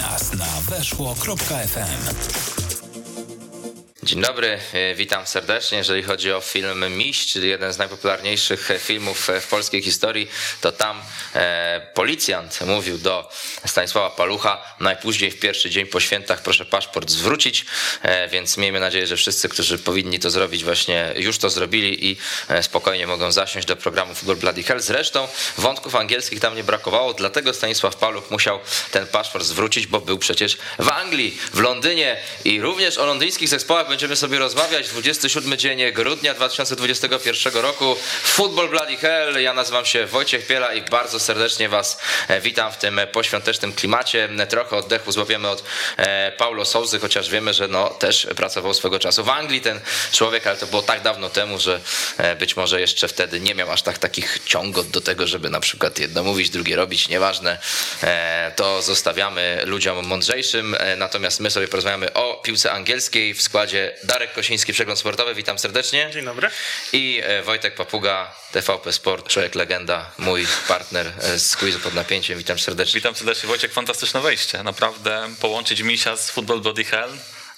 nas na weszło.fm. Dzień dobry, e, witam serdecznie. Jeżeli chodzi o film Miś, czyli jeden z najpopularniejszych filmów w polskiej historii, to tam e, policjant mówił do Stanisława Palucha najpóźniej w pierwszy dzień po świętach proszę paszport zwrócić, e, więc miejmy nadzieję, że wszyscy, którzy powinni to zrobić właśnie już to zrobili i e, spokojnie mogą zasiąść do programu Football Bloody Hell. Zresztą wątków angielskich tam nie brakowało, dlatego Stanisław Paluch musiał ten paszport zwrócić, bo był przecież w Anglii, w Londynie i również o londyńskich zespołach będziemy sobie rozmawiać. 27 dzień grudnia 2021 roku. Football Bloody Hell. Ja nazywam się Wojciech Piela i bardzo serdecznie Was e, witam w tym poświątecznym klimacie. Trochę oddechu złapiemy od e, Paulo Souzy, chociaż wiemy, że no, też pracował swego czasu w Anglii ten człowiek, ale to było tak dawno temu, że e, być może jeszcze wtedy nie miał aż tak takich ciągot do tego, żeby na przykład jedno mówić, drugie robić. Nieważne. To zostawiamy ludziom mądrzejszym. Natomiast my sobie porozmawiamy o piłce angielskiej w składzie Darek Kosiński, Przegląd Sportowy, witam serdecznie. Dzień dobry. I e, Wojtek Papuga, TVP Sport, człowiek legenda, mój partner e, z quizu pod napięciem, witam serdecznie. Witam serdecznie Wojciek, fantastyczne wejście. Naprawdę połączyć misia z Football Body Hell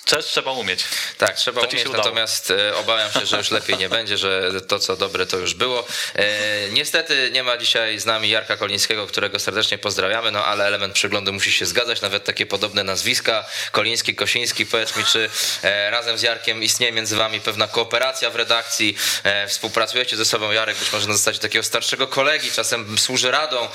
Też trzeba umieć. Tak, trzeba to umieć, natomiast e, obawiam się, że już lepiej nie będzie, że to co dobre to już było. E, niestety nie ma dzisiaj z nami Jarka Kolińskiego, którego serdecznie pozdrawiamy, no ale element przeglądu musi się zgadzać, nawet takie podobne nazwiska, Koliński, Kosiński, powiedz mi, czy e, razem z Jarkiem istnieje między wami pewna kooperacja w redakcji, współpracujecie ze sobą, Jarek być może na zasadzie takiego starszego kolegi, czasem służy radą,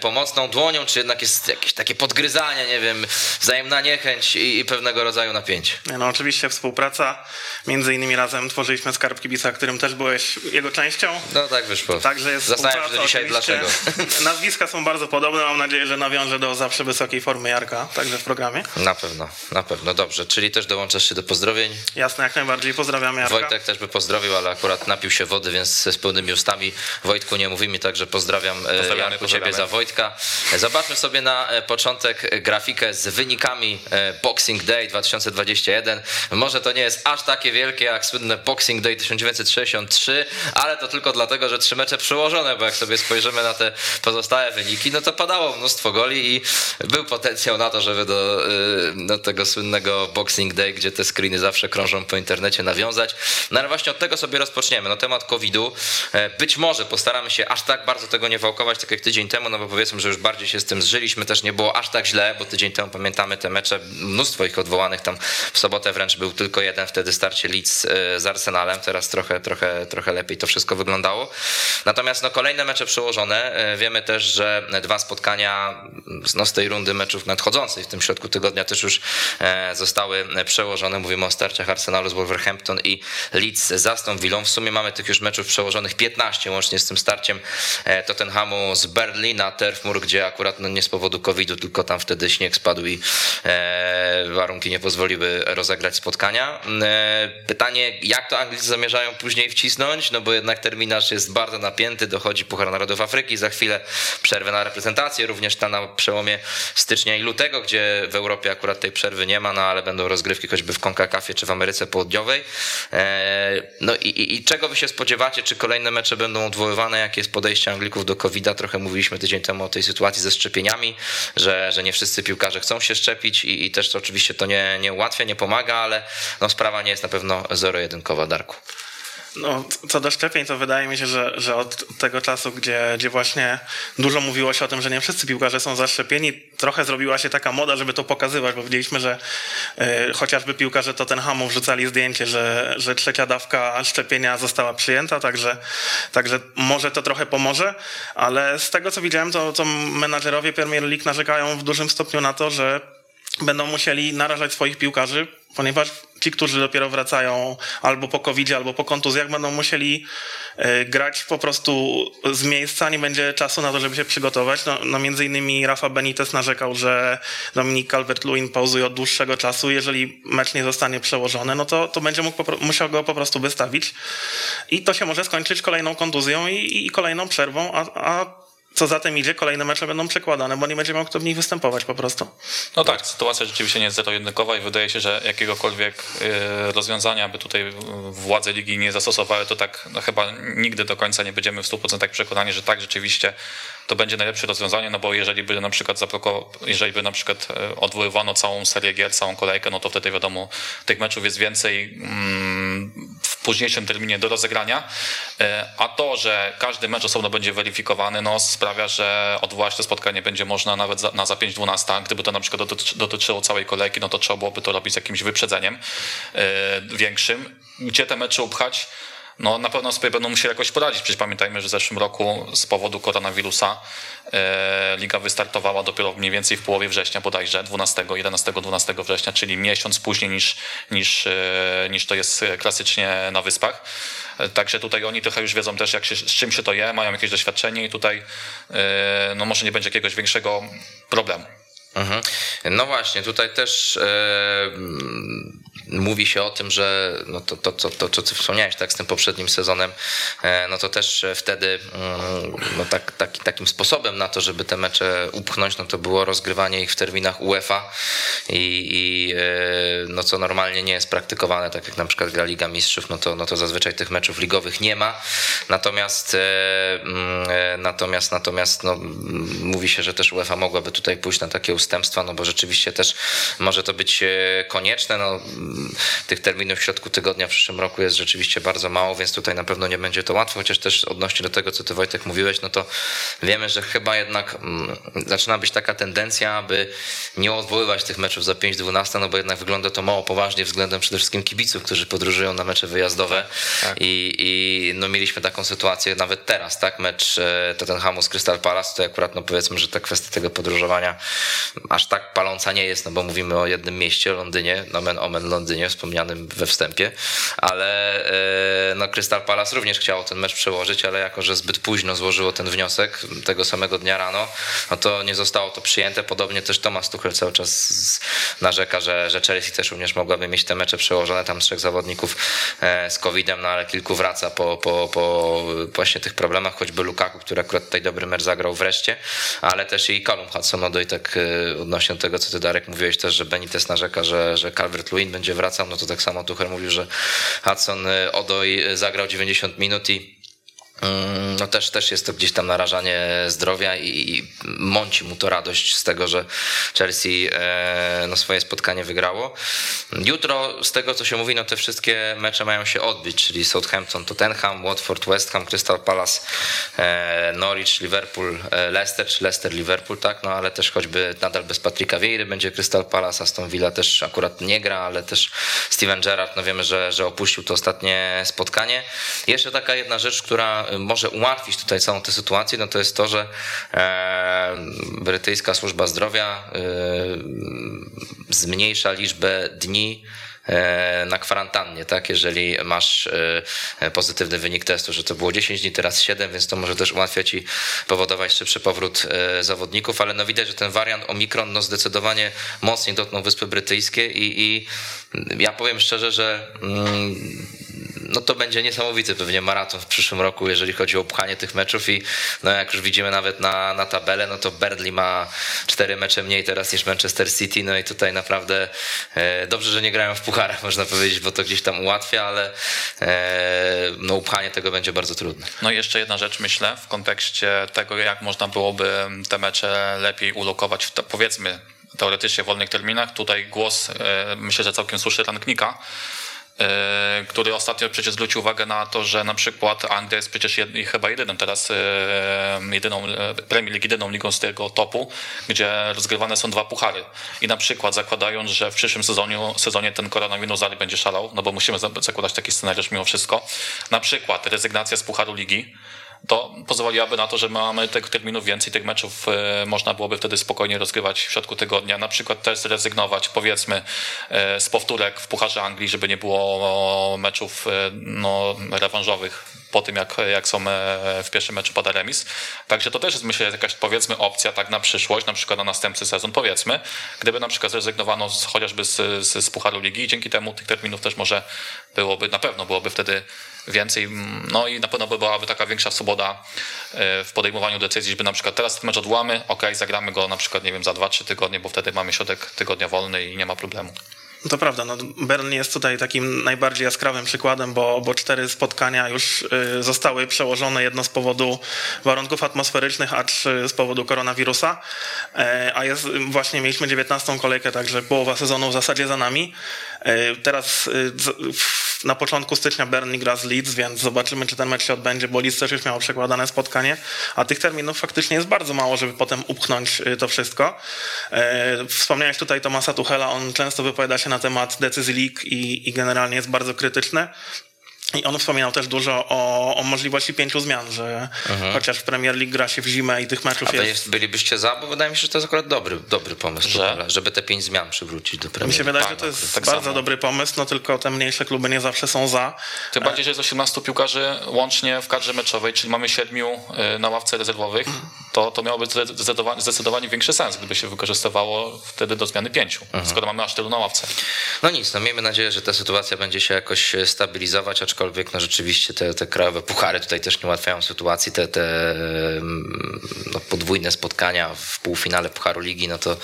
pomocną dłonią, czy jednak jest jakieś takie podgryzanie, nie wiem, wzajemna niechęć i, i pewnego rodzaju napięcie. No oczywiście współpraca, między innymi razem tworzyliśmy Skarb Kibica, którym też byłeś jego częścią. No tak wyszło. Także jest Zastanawiam się dzisiaj dlaczego. Nazwiska są bardzo podobne, mam nadzieję, że nawiążę do zawsze wysokiej formy Jarka, także w programie. Na pewno, na pewno, dobrze. Czyli też dołączasz się do pozdrowień? Jasne, jak najbardziej, pozdrawiam Jarka. Wojtek też by pozdrowił, ale akurat napił się wody, więc z pełnymi ustami Wojtku nie mówimy, także pozdrawiam e, Jarku ciebie za Wojtka. Zobaczmy sobie na e, początek grafikę z wynikami e, Boxing Day 2020 201. Może to nie jest aż takie wielkie jak słynne Boxing Day 1963, ale to tylko dlatego, że trzy mecze przełożone, bo jak sobie spojrzymy na te pozostałe wyniki, no to padało mnóstwo goli i był potencjał na to, żeby do, y, do tego słynnego Boxing Day, gdzie te screeny zawsze krążą po internecie, nawiązać. No ale właśnie od tego sobie rozpoczniemy. No temat COVID-u. E, być może postaramy się aż tak bardzo tego nie wałkować, tak jak tydzień temu, no bo powiedzmy, że już bardziej się z tym zżyliśmy, też nie było aż tak źle, bo tydzień temu pamiętamy te mecze, mnóstwo ich odwołanych tam w sobotę wręcz był tylko jeden wtedy starcie Leeds e, z Arsenalem. Teraz trochę, trochę, trochę lepiej to wszystko wyglądało. Natomiast no, kolejne mecze przełożone. E, wiemy też, że dwa spotkania no, z tej rundy meczów nadchodzącej w tym środku tygodnia też już e, zostały przełożone. Mówimy o starciach Arsenalu z Wolverhampton i Leeds z Aston Villą. W sumie mamy tych już meczów przełożonych 15 łącznie z tym starciem Tottenhamu z Burnley na Turf Moor, gdzie akurat no, nie z powodu COVID-u, tylko tam wtedy śnieg spadł i warunki nie pozwoliły rozegrać spotkania. E, pytanie, jak to Anglicy zamierzają później wcisnąć, no bo jednak terminarz jest bardzo napięty, dochodzi Puchar Narodów Afryki, za chwilę przerwę na reprezentację, również ta na przełomie stycznia i lutego, gdzie w Europie akurat tej przerwy nie ma, no ale będą rozgrywki choćby w CONCACAFie czy w Ameryce Południowej. E, no i, i, i czego wy się spodziewacie, czy kolejne mecze będą odwoływane, jakie jest podejście Anglików do COVID-a? Trochę mówiliśmy tydzień temu o tej sytuacji ze szczepieniami, że, że nie wszyscy piłkarze chcą się szczepić i, i też to oczywiście to nie, nie ułatwia, nie pomaga, ale no, sprawa nie jest na pewno zero-jedynkowa, Darku. No, co do szczepień, to wydaje mi się, że, że od tego czasu, gdzie, gdzie właśnie dużo mówiło się o tym, że nie wszyscy piłkarze są zaszczepieni, trochę zrobiła się taka moda, żeby to pokazywać, bo widzieliśmy, że y, chociażby piłkarze Tottenhamu wrzucali zdjęcie, że, że trzecia dawka szczepienia została przyjęta, także, także może to trochę pomoże, ale z tego co widziałem, to, to menadżerowie Premier League narzekają w dużym stopniu na to, że będą musieli narażać swoich piłkarzy ponieważ ci, którzy dopiero wracają albo po covid albo po kontuzjach, będą musieli e, grać po prostu z miejsca, nie będzie czasu na to, żeby się przygotować. No, no między innymi Rafa Benitez narzekał, że Dominik Calvert-Lewin pauzuje od dłuższego czasu. Jeżeli mecz nie zostanie przełożony, no to, to będzie mógł, musiał go po prostu wystawić. I to się może skończyć kolejną kontuzją i, i kolejną przerwą, a, a co za tym idzie, kolejne mecze będą przekładane, bo nie będzie miał kto w nich występować po prostu. No tak, sytuacja rzeczywiście nie jest zero-jedynkowa i wydaje się, że jakiegokolwiek y, rozwiązania by tutaj władze ligi nie zastosowały, to tak no chyba nigdy do końca nie będziemy w 100% przekonani, że tak rzeczywiście to będzie najlepsze rozwiązanie, no bo jeżeli by na przykład jeżeli by na przykład e, odwoływano całą serię gier, całą kolejkę, no to wtedy wiadomo, tych meczów jest więcej mm, w późniejszym terminie do rozegrania, e, a to, że każdy mecz osobno będzie weryfikowany, no sprawia, że odwołać to spotkanie będzie można nawet na za 5-12. Gdyby to na przykład dotyczyło całej kolejki, no to trzeba byłoby to robić z jakimś wyprzedzeniem e, większym. Gdzie te mecze upchać? No na pewno sobie będą musieli jakoś poradzić. Przecież pamiętajmy, że w zeszłym roku z powodu koronawirusa e, liga wystartowała dopiero mniej więcej w połowie września bodajże, 12, 11, 12 września, czyli miesiąc później niż, niż, e, niż to jest klasycznie na Wyspach. E, także tutaj oni trochę już wiedzą też, jak się, z czym się to je, mają jakieś doświadczenie i tutaj e, no może nie będzie jakiegoś większego problemu. Mhm. No właśnie, tutaj też e, mówi się o tym, że no to, to, to, to, co wspomniałeś tak, z tym poprzednim sezonem, e, no to też wtedy mm, no tak, taki, takim sposobem na to, żeby te mecze upchnąć, no to było rozgrywanie ich w terminach UEFA i, i e, no co normalnie nie jest praktykowane, tak jak na przykład gra Liga Mistrzów, no to, no to zazwyczaj tych meczów ligowych nie ma. Natomiast mm, natomiast natomiast no, mówi się, że też UEFA mogłaby tutaj pójść na takie ustępstwa, no bo rzeczywiście też może to być konieczne. No, tych terminów w środku tygodnia w przyszłym roku jest rzeczywiście bardzo mało, więc tutaj na pewno nie będzie to łatwo, chociaż też odnośnie do tego, co ty Wojtek mówiłeś, no to wiemy, że chyba jednak mm, zaczyna być taka tendencja, aby nie odwoływać tych meczów za 5-12, no bo jednak wygląda to mało poważnie względem przede wszystkim kibiców, którzy podróżują na mecze wyjazdowe tak. I, i no mieliśmy taką sytuację nawet teraz, tak, mecz e, Tottenhamu z Crystal Palace, to akurat no powiedzmy, że ta kwestia tego podróżowania aż tak paląca nie jest, no bo mówimy o jednym mieście, Londynie, nomen omen Londynie, wspomnianym we wstępie, ale e, no Crystal Palace również chciało ten mecz przełożyć, ale jako, że zbyt późno złożyło ten wniosek tego samego dnia rano, no to nie zostało to przyjęte. Podobnie też Thomas Tuchel cały czas narzeka, że, że Chelsea też również mogłaby mieć te mecze przełożone, tam trzech zawodników e, z COVID-em, no ale kilku wraca po, po, po właśnie tych problemach, choćby Lukaku, który akurat tutaj dobry mecz zagrał wreszcie, ale też i Callum Hudson-Odoi, tak e, odnośnie tego, co ty Darek mówiłeś też, że Benitez narzeka, że, że Calvert-Lewin będzie wracał, no to tak samo Tuchel mówił, że Hudson y, Odoi zagrał 90 minut i no też, też jest to gdzieś tam narażanie zdrowia i, i mąci mu to radość z tego, że Chelsea e, no swoje spotkanie wygrało. Jutro z tego co się mówi, no te wszystkie mecze mają się odbyć, czyli Southampton, Tottenham, Watford, West Ham, Crystal Palace, e, Norwich, Liverpool, e, Leicester, czy Leicester, Liverpool, tak, no ale też choćby nadal bez Patryka Vieira będzie Crystal Palace, Aston Villa też akurat nie gra, ale też Steven Gerrard, no wiemy, że, że opuścił to ostatnie spotkanie. Jeszcze taka jedna rzecz, która może ułatwić tutaj całą tę sytuację, no to jest to, że e, brytyjska służba zdrowia e, zmniejsza liczbę dni e, na kwarantannie, tak? Jeżeli masz pozytywny wynik testu, że to było 10 dni, teraz 7, więc to może też ułatwiać i powodować szybszy powrót zawodników, ale no widać, że ten wariant Omikron no zdecydowanie mocniej dotknął Wyspy Brytyjskie i, i ja powiem szczerze, że mm, no to będzie niesamowity pewnie maraton w przyszłym roku, jeżeli chodzi o pchanie tych meczów i no jak już widzimy nawet na, na tabelę, no to Burnley ma cztery mecze mniej teraz niż Manchester City, no i tutaj naprawdę e, dobrze, że nie grają w pucharach, można powiedzieć, bo to gdzieś tam ułatwia, ale e, no upchanie tego będzie bardzo trudne. No i jeszcze jedna rzecz myślę w kontekście tego, jak można byłoby te mecze lepiej ulokować w to, powiedzmy teoretycznie wolnych terminach. Tutaj głos, e, myślę, że całkiem słyszy Ranknika, który ostatnio przecież zwrócił uwagę na to, że na przykład Anglia jest przecież jed, chyba jedyną teraz e, jedyną e, Premier League, jedyną ligą z tego topu, gdzie rozgrywane są dwa puchary. I na przykład zakładając, że w przyszłym sezonie, sezonie ten koronawirus dalej będzie szalał, no bo musimy zakładać taki scenariusz mimo wszystko. Na przykład rezygnacja z pucharu ligi, to pozwoliłaby na to, że mamy tych terminów więcej, tych meczów e, można byłoby wtedy spokojnie rozgrywać w środku tygodnia. Na przykład też zrezygnować, powiedzmy, e, z powtórek w Pucharze Anglii, żeby nie było meczów e, no, rewanżowych po tym, jak, jak są w pierwszym meczu pada remis. Także to też jest, myślę, jakaś, powiedzmy, opcja tak na przyszłość, na przykład na następny sezon, powiedzmy, gdyby na przykład zrezygnowano z, chociażby z, z, z Pucharu Ligi i dzięki temu tych terminów też może byłoby, na pewno byłoby wtedy więcej. No i na pewno by byłaby taka większa swoboda w podejmowaniu decyzji, żeby na przykład teraz ten mecz odłamy, ok, zagramy go na przykład, nie wiem, za 2-3 tygodnie, bo wtedy mamy środek tygodnia wolny i nie ma problemu. To prawda, no Bern jest tutaj takim najbardziej jaskrawym przykładem, bo, bo cztery spotkania już y, zostały przełożone, jedno z powodu warunków atmosferycznych, a trzy z powodu koronawirusa, e, a jest, właśnie mieliśmy 19 kolejkę, także połowa sezonu w zasadzie za nami. E, teraz y, na początku stycznia Burnley gra z Leeds, więc zobaczymy, czy ten mecz się odbędzie, bo Leeds też już miało przekładane spotkanie, a tych terminów faktycznie jest bardzo mało, żeby potem upchnąć y, to wszystko. E, wspomniałeś tutaj Tomasa Tuchela, on często wypowiada się na temat decyzji League i, i generalnie jest bardzo krytyczny. I on wspominał też dużo o, o możliwości pięciu zmian, że mhm. chociaż w Premier League gra się w zimę i tych meczów A jest... jest... bylibyście za? Bo wydaje mi się, że to jest akurat dobry, dobry pomysł, że? żeby te pięć zmian przywrócić do Premier Mi się wydaje, że to jest tak bardzo samo. dobry pomysł, no tylko te mniejsze kluby nie zawsze są za. Tym bardziej, że jest 18 piłkarzy łącznie w kadrze meczowej, czyli mamy siedmiu y, na ławce rezerwowych, to, to miałoby zdecydowanie, zdecydowanie większy sens, gdyby się wykorzystywało wtedy do zmiany pięciu, mhm. skoro mamy aż tylu na ławce. No nic, no miejmy nadzieję, że ta sytuacja będzie się jakoś stabilizować, aczkolwiek no rzeczywiście te, te krajowe puchary tutaj też nie ułatwiają sytuacji, te, te no, podwójne spotkania w półfinale Pucharu Ligi, no to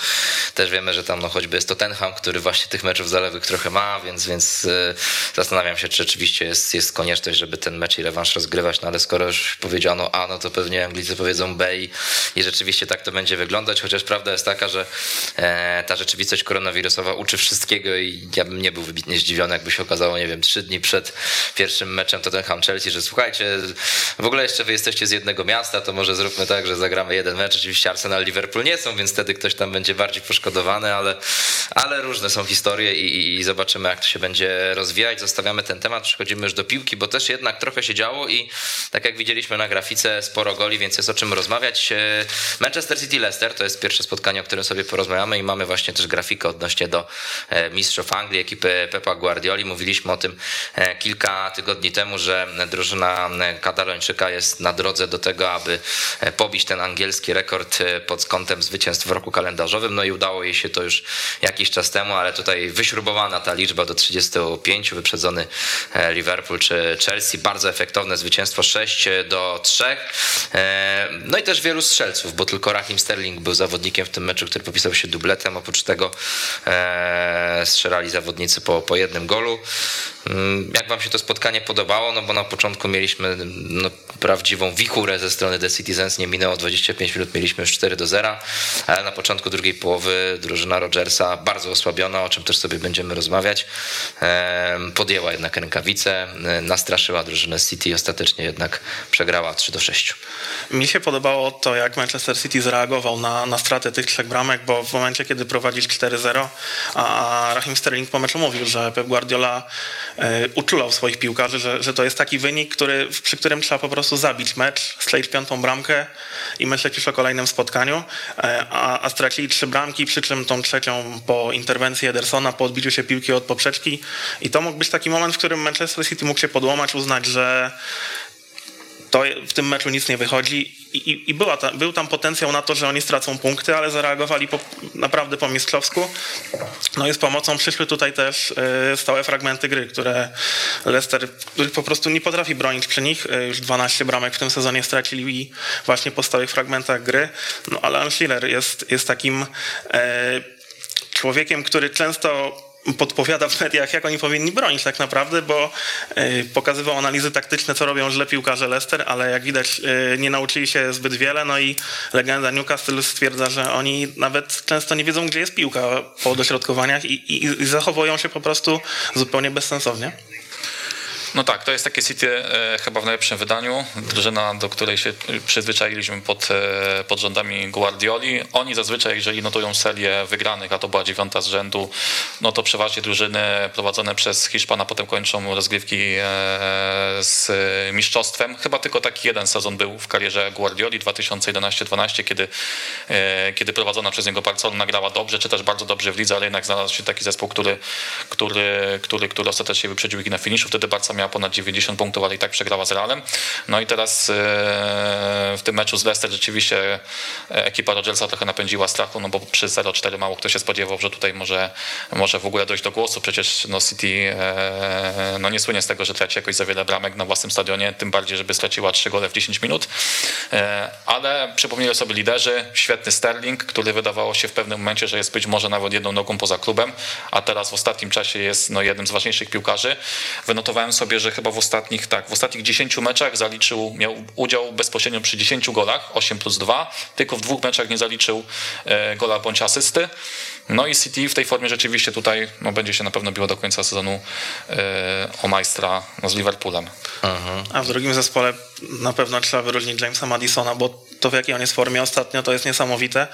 też wiemy, że tam no, choćby jest to Tenham, który właśnie tych meczów zalewych trochę ma, więc, więc y, zastanawiam się, czy rzeczywiście jest, jest konieczność, żeby ten mecz i rewanż rozgrywać, no ale skoro już powiedziano A, no to pewnie Anglicy powiedzą B i, i rzeczywiście tak to będzie wyglądać, chociaż prawda jest taka, że e, ta rzeczywistość koronawirusowa uczy wszystkiego i ja bym nie był wybitnie zdziwiony, jakby się okazało, nie wiem, trzy dni przed pierwszym meczem Tottenham Chelsea, że słuchajcie, w ogóle jeszcze wy jesteście z jednego miasta, to może zróbmy tak, że zagramy jeden mecz. Oczywiście Arsenal Liverpool nie są, więc wtedy ktoś tam będzie bardziej poszkodowany, ale, ale różne są historie i, i zobaczymy, jak to się będzie rozwijać. Zostawiamy ten temat, przechodzimy już do piłki, bo też jednak trochę się działo i tak jak widzieliśmy na grafice, sporo goli, więc jest o czym rozmawiać. Manchester City Leicester to jest pierwsze spotkanie, o którym sobie porozmawiamy i mamy właśnie też grafikę odnośnie do e, mistrzów Anglii, ekipy Pepa Guardioli. Mówiliśmy o tym e, tygodni temu, że drużyna Katalończyka jest na drodze do tego, aby pobić ten angielski rekord pod kątem zwycięstw w roku kalendarzowym. No i udało jej się to już jakiś czas temu, ale tutaj wyśrubowana ta liczba do 35, wyprzedzony Liverpool czy Chelsea. Bardzo efektowne zwycięstwo 6 do 3. No i też wielu strzelców, bo tylko Rahim Sterling był zawodnikiem w tym meczu, który popisał się dubletem. Oprócz tego strzelali zawodnicy po, po jednym golu. Mm, jak wam się to spotkanie podobało? No bo na początku mieliśmy no, prawdziwą wichurę ze strony The Citizens, nie minęło 25 minut, mieliśmy już 4 do 0, ale na początku drugiej połowy drużyna Rogersa bardzo osłabiona, o czym też sobie będziemy rozmawiać, podjęła jednak rękawice, nastraszyła drużynę City i ostatecznie jednak przegrała 3 do 6. Mi się podobało to, jak Manchester City zareagował na, na stratę tych trzech bramek, bo w momencie, kiedy prowadzisz 4-0, a Rahim Sterling po meczu mówił, że Pep Guardiola E, uczulał swoich piłkarzy, że, że to jest taki wynik, który, przy którym trzeba po prostu zabić mecz, strzelić piątą bramkę i myśleć już o kolejnym spotkaniu, e, a, a stracili trzy bramki, przy czym tą trzecią po interwencji Edersona, po odbiciu się piłki od poprzeczki. I to mógł być taki moment, w którym Manchester City mógł się podłamać, uznać, że to w tym meczu nic nie wychodzi i, i była ta, był tam potencjał na to, że oni stracą punkty, ale zareagowali po, naprawdę po mistrzowsku. No i z pomocą przyszły tutaj też y, stałe fragmenty gry, które Leicester, po prostu nie potrafi bronić przy nich. Y, już 12 bramek w tym sezonie stracili właśnie po stałych fragmentach gry. No ale Alan Schiller jest, jest takim y, człowiekiem, który często podpowiada w mediach, jak oni powinni bronić tak naprawdę, bo e, pokazywał analizy taktyczne, co robią źle piłkarze Leicester, ale jak widać e, nie nauczyli się zbyt wiele, no i legenda Newcastle stwierdza, że oni nawet często nie wiedzą, gdzie jest piłka po dośrodkowaniach i, i, i zachowują się po prostu zupełnie bezsensownie. No tak, to jest takie City e, chyba w najlepszym wydaniu. Drużyna, do której się przyzwyczailiśmy pod, e, pod rządami Guardioli. Oni zazwyczaj, jeżeli notują serię wygranych, a to była dziewiąta z rzędu, no to przeważnie drużyny prowadzone przez Hiszpana potem kończą rozgrywki e, z mistrzostwem. Chyba tylko taki jeden sezon był w karierze Guardioli 2011-12, kiedy, kiedy prowadzona przez niego Barcelona grała dobrze, czy też bardzo dobrze w lidze, ale jednak znalazł się taki zespół, który, który, który, który ostatecznie wyprzedził ich na finiszu. Wtedy Barca miała ponad 90 punktów, ale i tak przegrała z Realem. No i teraz e, w tym meczu z Leicester rzeczywiście ekipa Rodgersa trochę napędziła strachu, no bo przy 0-4 mało kto się spodziewał, że tutaj może, może w ogóle dojść do głosu. Przecież no City no nie słynie z tego, że traci jakoś za wiele bramek na własnym stadionie, tym bardziej, żeby straciła 3 gole w 10 minut. Ale przypomnieli sobie liderzy, świetny Sterling, który wydawało się w pewnym momencie, że jest być może nawet jedną nogą poza klubem, a teraz w ostatnim czasie jest no, jednym z ważniejszych piłkarzy. Wynotowałem sobie, że chyba w ostatnich, tak, w ostatnich 10 meczach zaliczył, miał udział bezpośrednio przy 10 golach, 8 plus 2, tylko w dwóch meczach nie zaliczył e, gola bądź asysty. No i City w tej formie rzeczywiście tutaj no, będzie się na pewno biło do końca sezonu e, o majstra no, z Liverpoolem. Mhm. A w drugim zespole na pewno trzeba wyróżnić Jamesa Madisona, bo to w jakiej on jest formie ostatnio to jest niesamowite.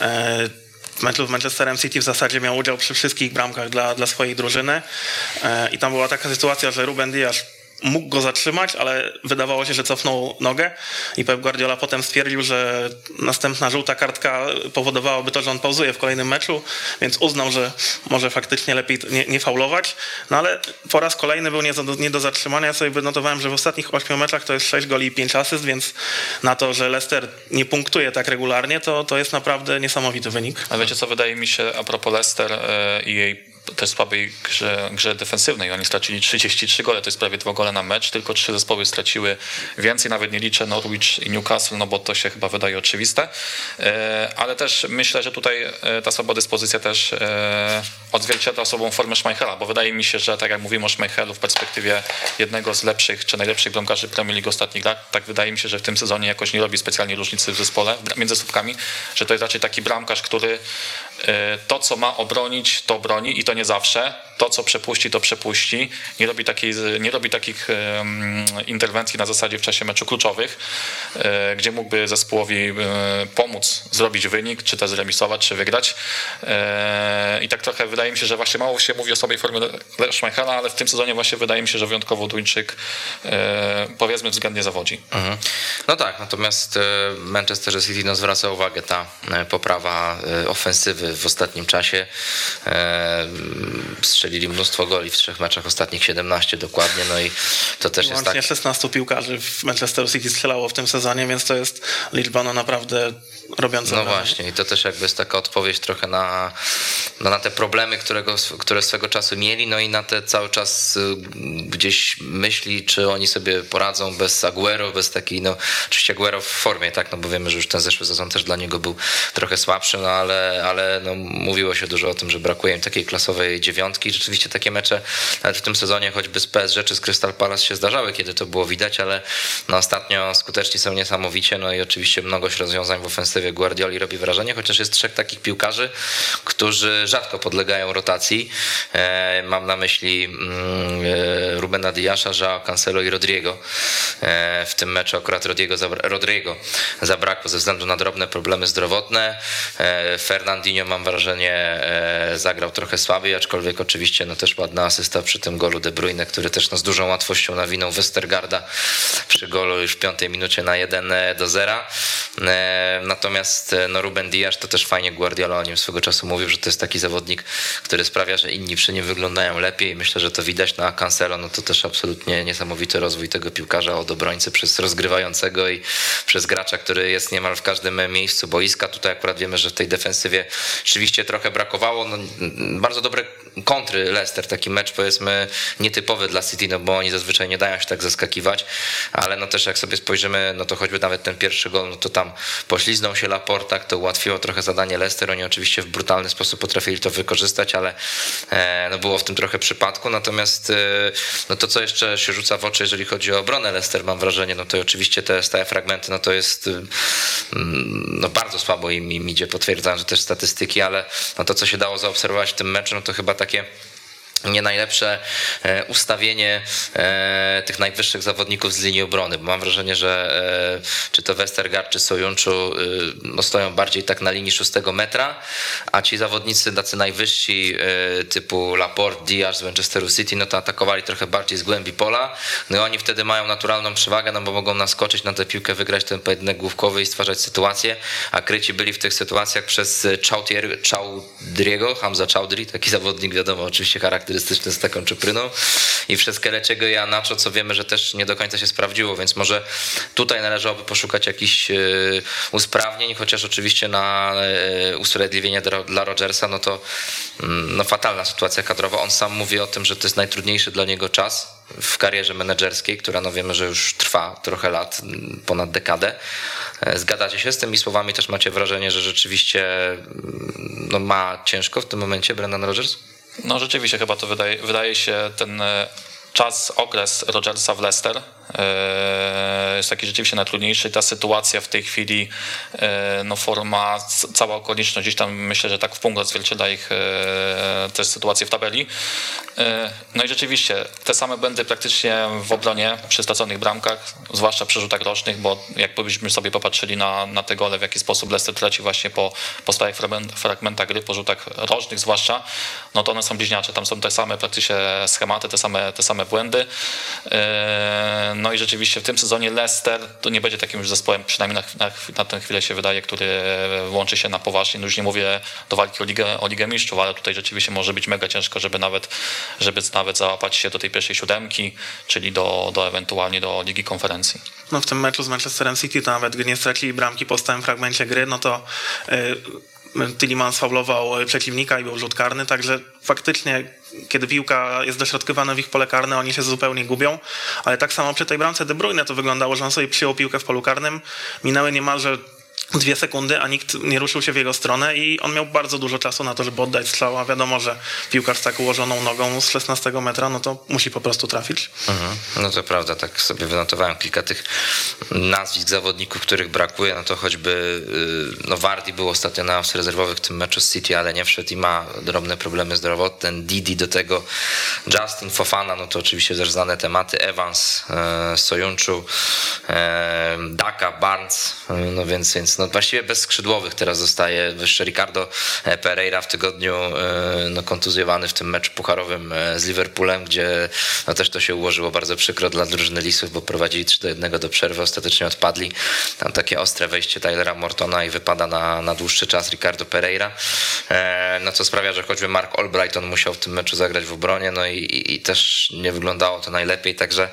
E, w meczu z Manchesterem City w zasadzie miał udział przy wszystkich bramkach dla, dla swojej drużyny. E, i tam była taka sytuacja, że Ruben Diaz mógł go zatrzymać, ale wydawało się, że cofnął nogę i Pep Guardiola potem stwierdził, że następna żółta kartka powodowałaby to, że on pauzuje w kolejnym meczu, więc uznał, że może faktycznie lepiej nie, nie faulować, no ale po raz kolejny był nie nie do zatrzymania. Ja sobie wynotowałem, że w ostatnich ośmiu meczach to jest 6 goli i 5 asyst, więc na to, że Leicester nie punktuje tak regularnie, to, to jest naprawdę niesamowity wynik. A wiecie co, wydaje mi się a propos Leicester e, i jej też słabej grze, grze defensywnej. Oni stracili 33 gole, to jest prawie dwa gole na mecz, tylko trzy zespoły straciły więcej, nawet nie liczę Norwich i Newcastle, no bo to się chyba wydaje oczywiste. E, ale też myślę, że tutaj e, ta słaba dyspozycja też e, odzwierciedla sobą formę Schmeichela, bo wydaje mi się, że tak jak mówimy o Schmeichelu w perspektywie jednego z lepszych czy najlepszych bramkarzy Premier League ostatnich lat, tak wydaje mi się, że w tym sezonie jakoś nie robi specjalnie różnicy w zespole między słupkami, że to jest raczej taki bramkarz, który to, co ma obronić, to broni i to nie zawsze. To, co przepuści, to przepuści. Nie robi, takiej, nie robi takich interwencji na zasadzie w czasie meczu kluczowych, e, gdzie mógłby zespołowi e, pomóc zrobić wynik, czy też zremisować, czy wygrać. E, I tak trochę wydaje mi się, że właśnie mało się mówi o sobie formie Schmeichela, ale w tym sezonie właśnie wydaje mi się, że wyjątkowo Duńczyk powiedzmy względnie zawodzi. Mhm. No tak, natomiast Manchester City no, zwraca uwagę ta poprawa ofensywy w ostatnim czasie. Strzelili mnóstwo goli w trzech meczach, ostatnich 17 dokładnie, no i to też jest tak... 16 piłkarzy w Manchester City strzelało w tym sezonie, więc to jest liczba no naprawdę robiąca No właśnie i to też jakby jest taka odpowiedź trochę na, no na te problemy, którego, które swego czasu mieli, no i na te cały czas y, gdzieś myśli, czy oni sobie poradzą bez Aguero, bez takiej, no oczywiście Aguero w formie, tak, no bo wiemy, że już ten zeszły sezon też dla niego był trochę słabszy, no ale, ale no, mówiło się dużo o tym, że brakuje im takiej klasowej dziewiątki, rzeczywiście takie mecze nawet w tym sezonie choćby z PS rzeczy z Crystal Palace się zdarzały, kiedy to było widać, ale no ostatnio skuteczni są niesamowicie, no i oczywiście mnogość rozwiązań w ofensywie Guardioli robi wrażenie, chociaż jest trzech takich piłkarzy, którzy rzadko podlegają rotacji. E, mam na myśli mm, e, Rubena Diasza, Joao Cancelo i Rodrigo. E, w tym meczu akurat Rodrigo, Rodrigo zabrakło ze względu na drobne problemy zdrowotne. Fernandinho mam wrażenie zagrał trochę słabiej, aczkolwiek oczywiście no też ładna asysta przy tym golu De Bruyne, który też no z dużą łatwością nawinął Westergarda przy golu już w piątej minucie na 1 do 0. Natomiast no Ruben Diaz to też fajnie Guardiola o nim swego czasu mówił, że to jest taki zawodnik, który sprawia, że inni przy nim wyglądają lepiej. Myślę, że to widać na Cancelo, no to też absolutnie niesamowity rozwój tego piłkarza od obrońcy przez rozgrywającego i przez gracza, który jest niemal w każdym miejscu boiska. Tutaj akurat wiemy, że w tej defensywie rzeczywiście trochę brakowało. No, bardzo dobre kontry Leicester, taki mecz powiedzmy nietypowy dla City, no bo oni zazwyczaj nie dają się tak zaskakiwać, ale no też jak sobie spojrzymy, no to choćby nawet ten pierwszy gol, no to tam pośliznął się Laporta, to ułatwiło trochę zadanie Leicester, oni oczywiście w brutalny sposób potrafili to wykorzystać, ale e, no było w tym trochę przypadku, natomiast e, no to co jeszcze się rzuca w oczy, jeżeli chodzi o obronę Leicester, mam wrażenie, no to oczywiście te stałe fragmenty, no to jest mm, no bardzo słabo im, im idzie, potwierdzają, że też statystyki, ale no to co się dało zaobserwować w tym meczu, no to chyba takie nie najlepsze e, ustawienie e, tych najwyższych zawodników z linii obrony, bo mam wrażenie, że e, czy to Westergaard, czy Sojunczu no stoją bardziej tak na linii szóstego metra, a ci zawodnicy tacy najwyżsi typu Laporte, Diaz z Manchesteru City, no to atakowali trochę bardziej z głębi pola, no i oni wtedy mają naturalną przewagę, no bo mogą naskoczyć na tę piłkę, wygrać ten pojedynek główkowy i stwarzać sytuację, a kryci byli w tych sytuacjach przez Chaudriego, Hamza Chaudry, taki zawodnik wiadomo, oczywiście charakter charakterystyczny z taką czupryną i przez Keleciego i Anacho, co wiemy, że też nie do końca się sprawdziło, więc może tutaj należałoby poszukać jakichś e, usprawnień, chociaż oczywiście na e, usprawiedliwienie dla Rogersa, no to mm, no fatalna sytuacja kadrowa. On sam mówi o tym, że to jest najtrudniejszy dla niego czas w karierze menedżerskiej, która no wiemy, że już trwa trochę lat, ponad dekadę. E, zgadzacie się z tymi słowami? Też macie wrażenie, że rzeczywiście mm, no, ma ciężko w tym momencie Brendan Rodgers? No rzeczywiście chyba to wydaje, wydaje się ten czas, okres Rogersa w Leicester. e, jest taki rzeczywiście najtrudniejszy. Ta sytuacja w tej chwili, e, no forma, cała okoliczność gdzieś tam myślę, że tak w punkt odzwierciedla ich e, też sytuację w tabeli. No i rzeczywiście te same błędy praktycznie w obronie przy straconych bramkach, zwłaszcza przy rzutach rocznych, bo jakbyśmy sobie popatrzyli na, na te gole, w jaki sposób Leicester traci właśnie po, po stałych fragmentach gry, po rzutach rocznych zwłaszcza, no to one są bliźniacze. Tam są te same praktycznie schematy, te same, te same błędy. E, no i rzeczywiście w tym sezonie Leicester to nie będzie takim już zespołem, przynajmniej na, na, na tę chwilę się wydaje, który łączy się na poważnie. No już nie mówię do walki o Ligę, o Ligę Mistrzów, ale tutaj rzeczywiście może być mega ciężko, żeby nawet, żeby nawet załapać się do tej pierwszej siódemki, czyli do, do ewentualnie do Ligi Konferencji. No w tym meczu z Manchesterem City to nawet gdy nie stracili bramki po stałym fragmencie gry, no to yy Tillemans faulował przeciwnika i był rzut karny, także faktycznie kiedy piłka jest dośrodkowana w ich pole karne, oni się zupełnie gubią, ale tak samo przy tej bramce De Bruyne to wyglądało, że on sobie przyjął piłkę w polu karnym, minęły niemalże dwie sekundy, a nikt nie ruszył się w jego stronę i on miał bardzo dużo czasu na to, żeby oddać strzał, a wiadomo, że piłkarz tak ułożoną nogą z 16 metra, no to musi po prostu trafić. Mhm. No to prawda, tak sobie wynotowałem kilka tych nazwisk zawodników, których brakuje, no to choćby y, no Wardi był ostatnio na ławce rezerwowych w tym meczu z City, ale nie wszedł i ma drobne problemy zdrowotne, Didi do tego Justin Fofana, no to oczywiście też znane tematy, Evans, e, Sojunczu, e, Daka, Barnes, no więc, więc no właściwie bez skrzydłowych teraz zostaje wyższy Ricardo Pereira w tygodniu e, no, kontuzjowany w tym meczu pucharowym e, z Liverpoolem, gdzie no, też to się ułożyło bardzo przykro dla drużyny Lisów, bo prowadzili 3 do 1 do przerwy, ostatecznie odpadli. Tam takie ostre wejście Tylera Mortona i wypada na, na dłuższy czas Ricardo Pereira, e, no co sprawia, że choćby Mark Albrighton musiał w tym meczu zagrać w obronie, no i, i, i też nie wyglądało to najlepiej, także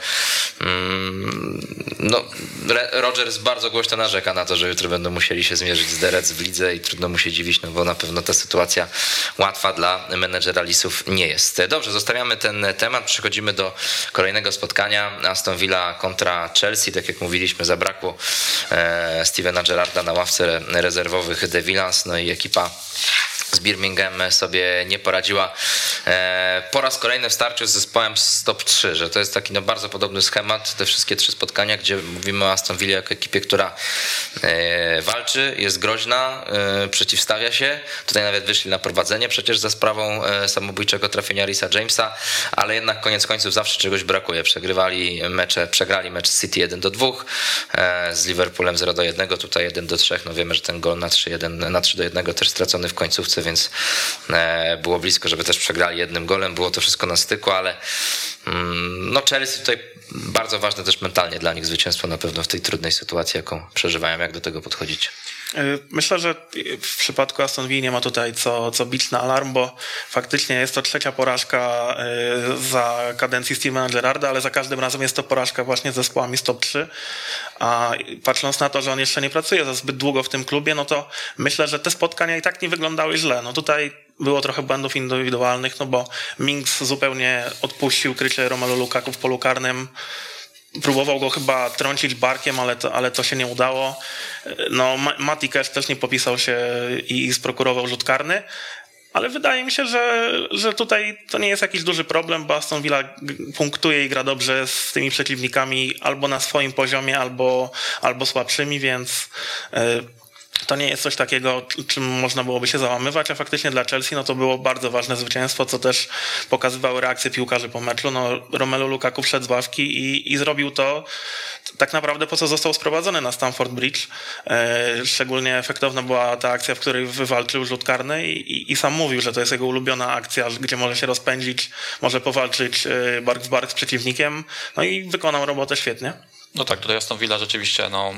mm, no, Rogers bardzo głośno narzeka na to, że jutro będą musieli się zmierzyć z Derec w lidze i trudno mu się dziwić, no bo na pewno ta sytuacja łatwa dla menedżera Lisów nie jest. Dobrze, zostawiamy ten temat, przechodzimy do kolejnego spotkania Aston Villa kontra Chelsea. Tak jak mówiliśmy, zabrakło e, Stevena Gerrarda na ławce rezerwowych De Villans, no i ekipa z Birmingham sobie nie poradziła. E, po raz kolejny w starciu z zespołem z top 3, że to jest taki no bardzo podobny schemat, te wszystkie trzy spotkania, gdzie mówimy o Aston Villa jako ekipie, która e, walczy, jest groźna, e, przeciwstawia się, tutaj nawet wyszli na prowadzenie przecież za sprawą samobójczego trafienia Risa Jamesa, ale jednak koniec końców zawsze czegoś brakuje, przegrywali mecze, przegrali mecz City 1 do 2, z Liverpoolem 0 do 1, tutaj 1 do 3, no wiemy, że ten gol na 3, na 3 do 1 też stracony w końcówce więc e, było blisko, żeby też przegrali jednym golem. Było to wszystko na styku, ale mm, no Chelsea tutaj bardzo ważne też mentalnie dla nich zwycięstwo na pewno w tej trudnej sytuacji, jaką przeżywają. Jak do tego podchodzić? Y, myślę, że w przypadku Aston Villa nie ma tutaj co, co bić na alarm, bo faktycznie jest to trzecia porażka y, za kadencji Stevena Gerrarda, ale za każdym razem jest to porażka właśnie z zespołami z top 3. A patrząc na to, że on jeszcze nie pracuje za zbyt długo w tym klubie, no to myślę, że te spotkania i tak nie wyglądały źle. No tutaj było trochę błędów indywidualnych, no bo Minks zupełnie odpuścił krycie Romelu Lukaku w polu karnym próbował go chyba trącić barkiem, ale to, ale to się nie udało. No, Mati Cash też nie popisał się i sprokurował rzut karny. Ale wydaje mi się, że, że tutaj to nie jest jakiś duży problem, bo Aston Villa punktuje i gra dobrze z tymi przeciwnikami albo na swoim poziomie, albo, albo słabszymi, więc e, to nie jest coś takiego, czym można byłoby się załamywać, a faktycznie dla Chelsea no to było bardzo ważne zwycięstwo, co też pokazywały reakcje piłkarzy po meczu. No, Romelu Lukaku wszedł z ławki i, i zrobił to tak naprawdę po co został sprowadzony na Stamford Bridge. E, szczególnie efektowna była ta akcja, w której wywalczył rzut karny i, i, i, sam mówił, że to jest jego ulubiona akcja, gdzie może się rozpędzić, może powalczyć e, bark w bark z przeciwnikiem. No i wykonał robotę świetnie. No tak, tutaj Aston Villa rzeczywiście no,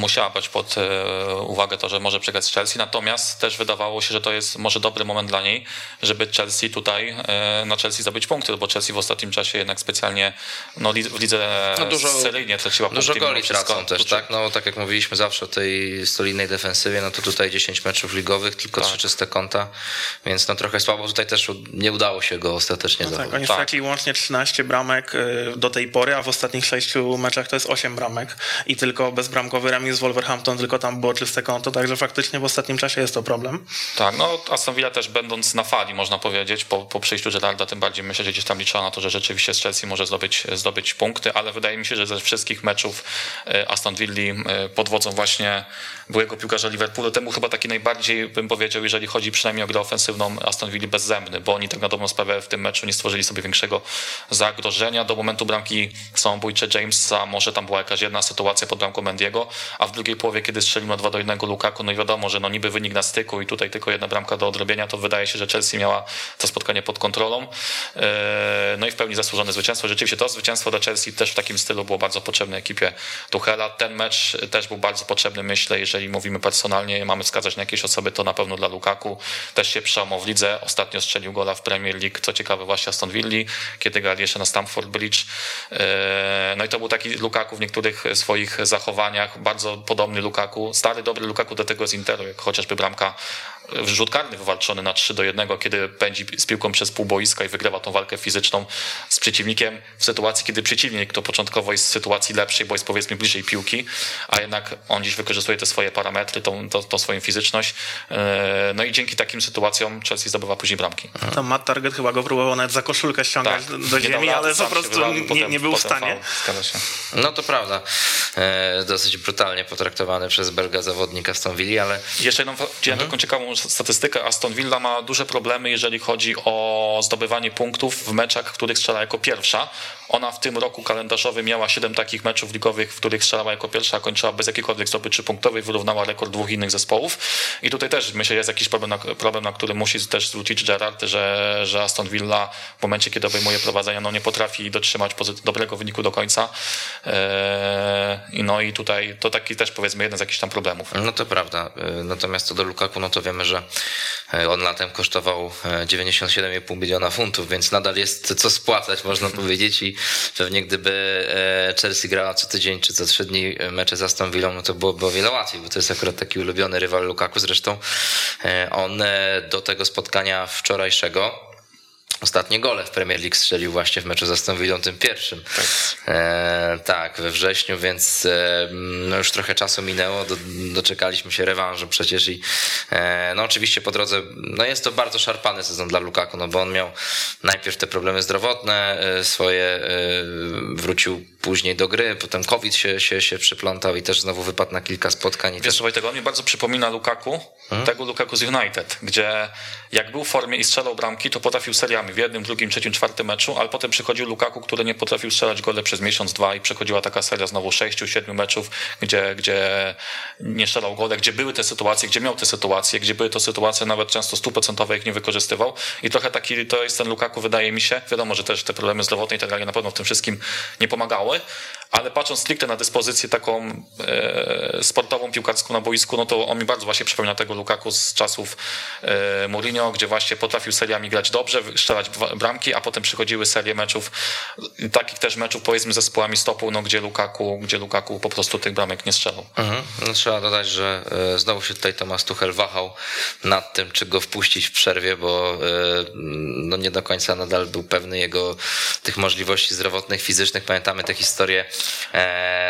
musiała brać pod e, uwagę to, że może przegrać z Chelsea, natomiast też wydawało się, że to jest może dobry moment dla niej, żeby Chelsea tutaj e, na Chelsea zdobyć punkty, bo Chelsea w ostatnim czasie jednak specjalnie no, w lidze no dużo, seryjnie traciła punkty. Dużo goli tracą też, tak? No tak jak mówiliśmy zawsze o tej solidnej defensywie, no to tutaj 10 meczów ligowych, tylko tak. 3 czyste konta, więc no trochę słabo tutaj też nie udało się go ostatecznie no tak, oni tak. stracili łącznie 13 bramek e, do tej pory, a w ostatnich 6 meczach to jest 8 bramek i tylko bezbramkowy remis z Wolverhampton, tylko tam było czyste konto, także faktycznie w ostatnim czasie jest to problem. Tak, no Aston Villa też będąc na fali, można powiedzieć, po, po przyjściu Gerarda, tym bardziej myślę, że gdzieś tam liczyła na to, że rzeczywiście z Chelsea może zdobyć, zdobyć punkty, ale wydaje mi się, że ze wszystkich meczów e, Aston Villa e, pod wodzą właśnie byłego piłkarza Liverpoolu, temu chyba taki najbardziej, bym powiedział, jeżeli chodzi przynajmniej o grę ofensywną, Aston Villa bezzemny, bo oni tak na dobrą sprawę w tym meczu nie stworzyli sobie większego zagrożenia. Do momentu bramki samobójcze Jamesa może tam była jakaś jedna sytuacja pod bramką Mendiego, a w drugiej połowie, kiedy strzelił na 2 do 1 Lukaku, no i wiadomo, że no niby wynik na styku i tutaj tylko jedna bramka do odrobienia, to wydaje się, że Chelsea miała to spotkanie pod kontrolą. E, no i w pełni zasłużone zwycięstwo. Rzeczywiście to zwycięstwo dla Chelsea też w takim stylu było bardzo potrzebne ekipie Tuchela. Ten mecz też był bardzo potrzebny, myślę, jeżeli mówimy personalnie, mamy wskazać na jakieś osoby, to na pewno dla Lukaku. Też się przełamał w lidze. Ostatnio strzelił gola w Premier League, co ciekawe właśnie Aston Villa, kiedy grali jeszcze na Stamford Bridge. E, no i to był taki Lukaku w niektórych swoich zachowaniach, bardzo podobny Lukaku, stary, dobry Lukaku do tego z Interu, jak chociażby bramka rzut karny wywalczony na 3 do 1, kiedy pędzi z piłką przez pół boiska i wygrywa tą walkę fizyczną z przeciwnikiem w sytuacji, kiedy przeciwnik to początkowo jest w sytuacji lepszej, bo jest powiedzmy bliżej piłki, a jednak on dziś wykorzystuje te swoje parametry, tą, tą, tą swoją fizyczność. E, no i dzięki takim sytuacjom Chelsea zdobywa później bramki. Tam Matt Target chyba go próbował nawet za koszulkę ściągać tak. do ziemi, ale po prostu nie, potem, nie, był w stanie. No to prawda. E, dosyć brutalnie potraktowany przez Belga zawodnik Aston Villa, ale... Jeszcze jedną, mhm. taką ciekawą statystykę. Aston Villa ma duże problemy, jeżeli chodzi o zdobywanie punktów w meczach, których strzela jako pierwsza. Ona w tym roku kalendarzowym miała 7 takich meczów ligowych, w których strzelała jako pierwsza, kończyła bez jakiejkolwiek zdobyczy punktowej, wyrównała rekord dwóch innych zespołów. I tutaj też myślę, jest jakiś problem, na, problem, na który musi też zwrócić Gerard, że, że Aston Villa w momencie, kiedy obejmuje prowadzenie, no nie potrafi dotrzymać dobrego wyniku do końca. Eee, no i tutaj to taki też powiedzmy jeden z jakichś tam problemów. No to prawda. E, natomiast co do Lukaku, no to wiemy, że e, on latem kosztował 97,5 e, miliona funtów, więc nadal jest co spłacać, można powiedzieć. I pewnie gdyby e, Chelsea grała co tydzień czy co trzy dni mecze z Aston Villą, no to byłoby o wiele łatwiej, bo to jest akurat taki ulubiony rywal Lukaku. Zresztą e, on e, do tego spotkania wczorajszego Ostatnie gole w Premier League strzelił właśnie w meczu z Aston Villą tym pierwszym. Tak, e, tak we wrześniu, więc e, no już trochę czasu minęło, do, doczekaliśmy się rewanżu przecież i e, no oczywiście po drodze, no jest to bardzo szarpany sezon dla Lukaku, no bo on miał najpierw te problemy zdrowotne e, swoje, e, wrócił później do gry, potem COVID się, się, się przyplątał i też znowu wypadł na kilka spotkań. Wiesz, też... tego on mi bardzo przypomina Lukaku, hmm? tego Lukaku z United, gdzie jak był w formie i strzelał bramki, to potrafił seriami w jednym, drugim, trzecim, czwartym meczu, ale potem przychodził Lukaku, który nie potrafił strzelać gole przez miesiąc, dwa i przechodziła taka seria znowu sześciu, siedmiu meczów, gdzie, gdzie nie strzelał gole, gdzie były te sytuacje, gdzie miał te sytuacje, gdzie były to sytuacje nawet często stuprocentowe, jak nie wykorzystywał. I trochę taki to jest ten Lukaku, wydaje mi się, wiadomo, że też te problemy zdrowotne i tak dalej na pewno w tym wszystkim nie pomagały, ale patrząc stricte na dyspozycję taką e, sportową, piłkarską na boisku, no to on mi bardzo właśnie przypomina tego Lukaku z czasów e, Mourinho, gdzie właśnie potrafił seriami grać dobrze, strzelać bramki, a potem przychodziły serie meczów, takich też meczów powiedzmy zespołami stopu, no gdzie Lukaku, gdzie Lukaku po prostu tych bramek nie strzelał. Mhm. No, trzeba dodać, że e, znowu się tutaj Tomasz Tuchel wahał nad tym, czy go wpuścić w przerwie, bo e, no nie do końca nadal był pewny jego tych możliwości zdrowotnych, fizycznych. Pamiętamy te historie E,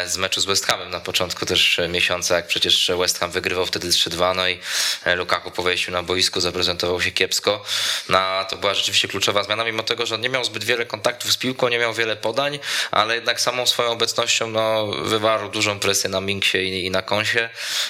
z meczu z West Hamem na początku też miesiąca, jak przecież West Ham wygrywał wtedy 3-2, no i e, Lukaku po wejściu na boisku zaprezentował się kiepsko. No, to była rzeczywiście kluczowa zmiana, mimo tego, że on nie miał zbyt wiele kontaktów z piłką, nie miał wiele podań, ale jednak samą swoją obecnością no, wywarł dużą presję na Minksie i, i na Konsie.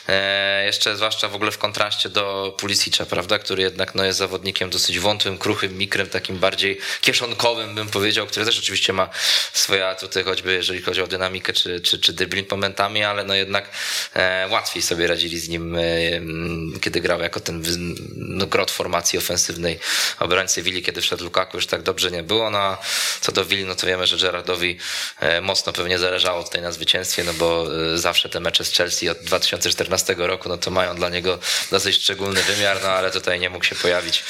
E, jeszcze zwłaszcza w ogóle w kontraście do Pulisicza, prawda, który jednak no, jest zawodnikiem dosyć wątłym, kruchym, mikrem, takim bardziej kieszonkowym bym powiedział, który też oczywiście ma swoje atuty, choćby jeżeli chodzi o dynamikę czy, czy, czy dribbling momentami, ale no jednak e, łatwiej sobie radzili z nim, e, kiedy grał jako ten no, grot formacji ofensywnej obrońcy Willi, kiedy wszedł Lukaku, już tak dobrze nie było. No a co do Willi, no to wiemy, że Gerardowi e, mocno pewnie zależało tutaj na zwycięstwie, no bo zawsze te mecze z Chelsea od 2014 roku, no to mają dla niego dosyć szczególny wymiar, no ale tutaj nie mógł się pojawić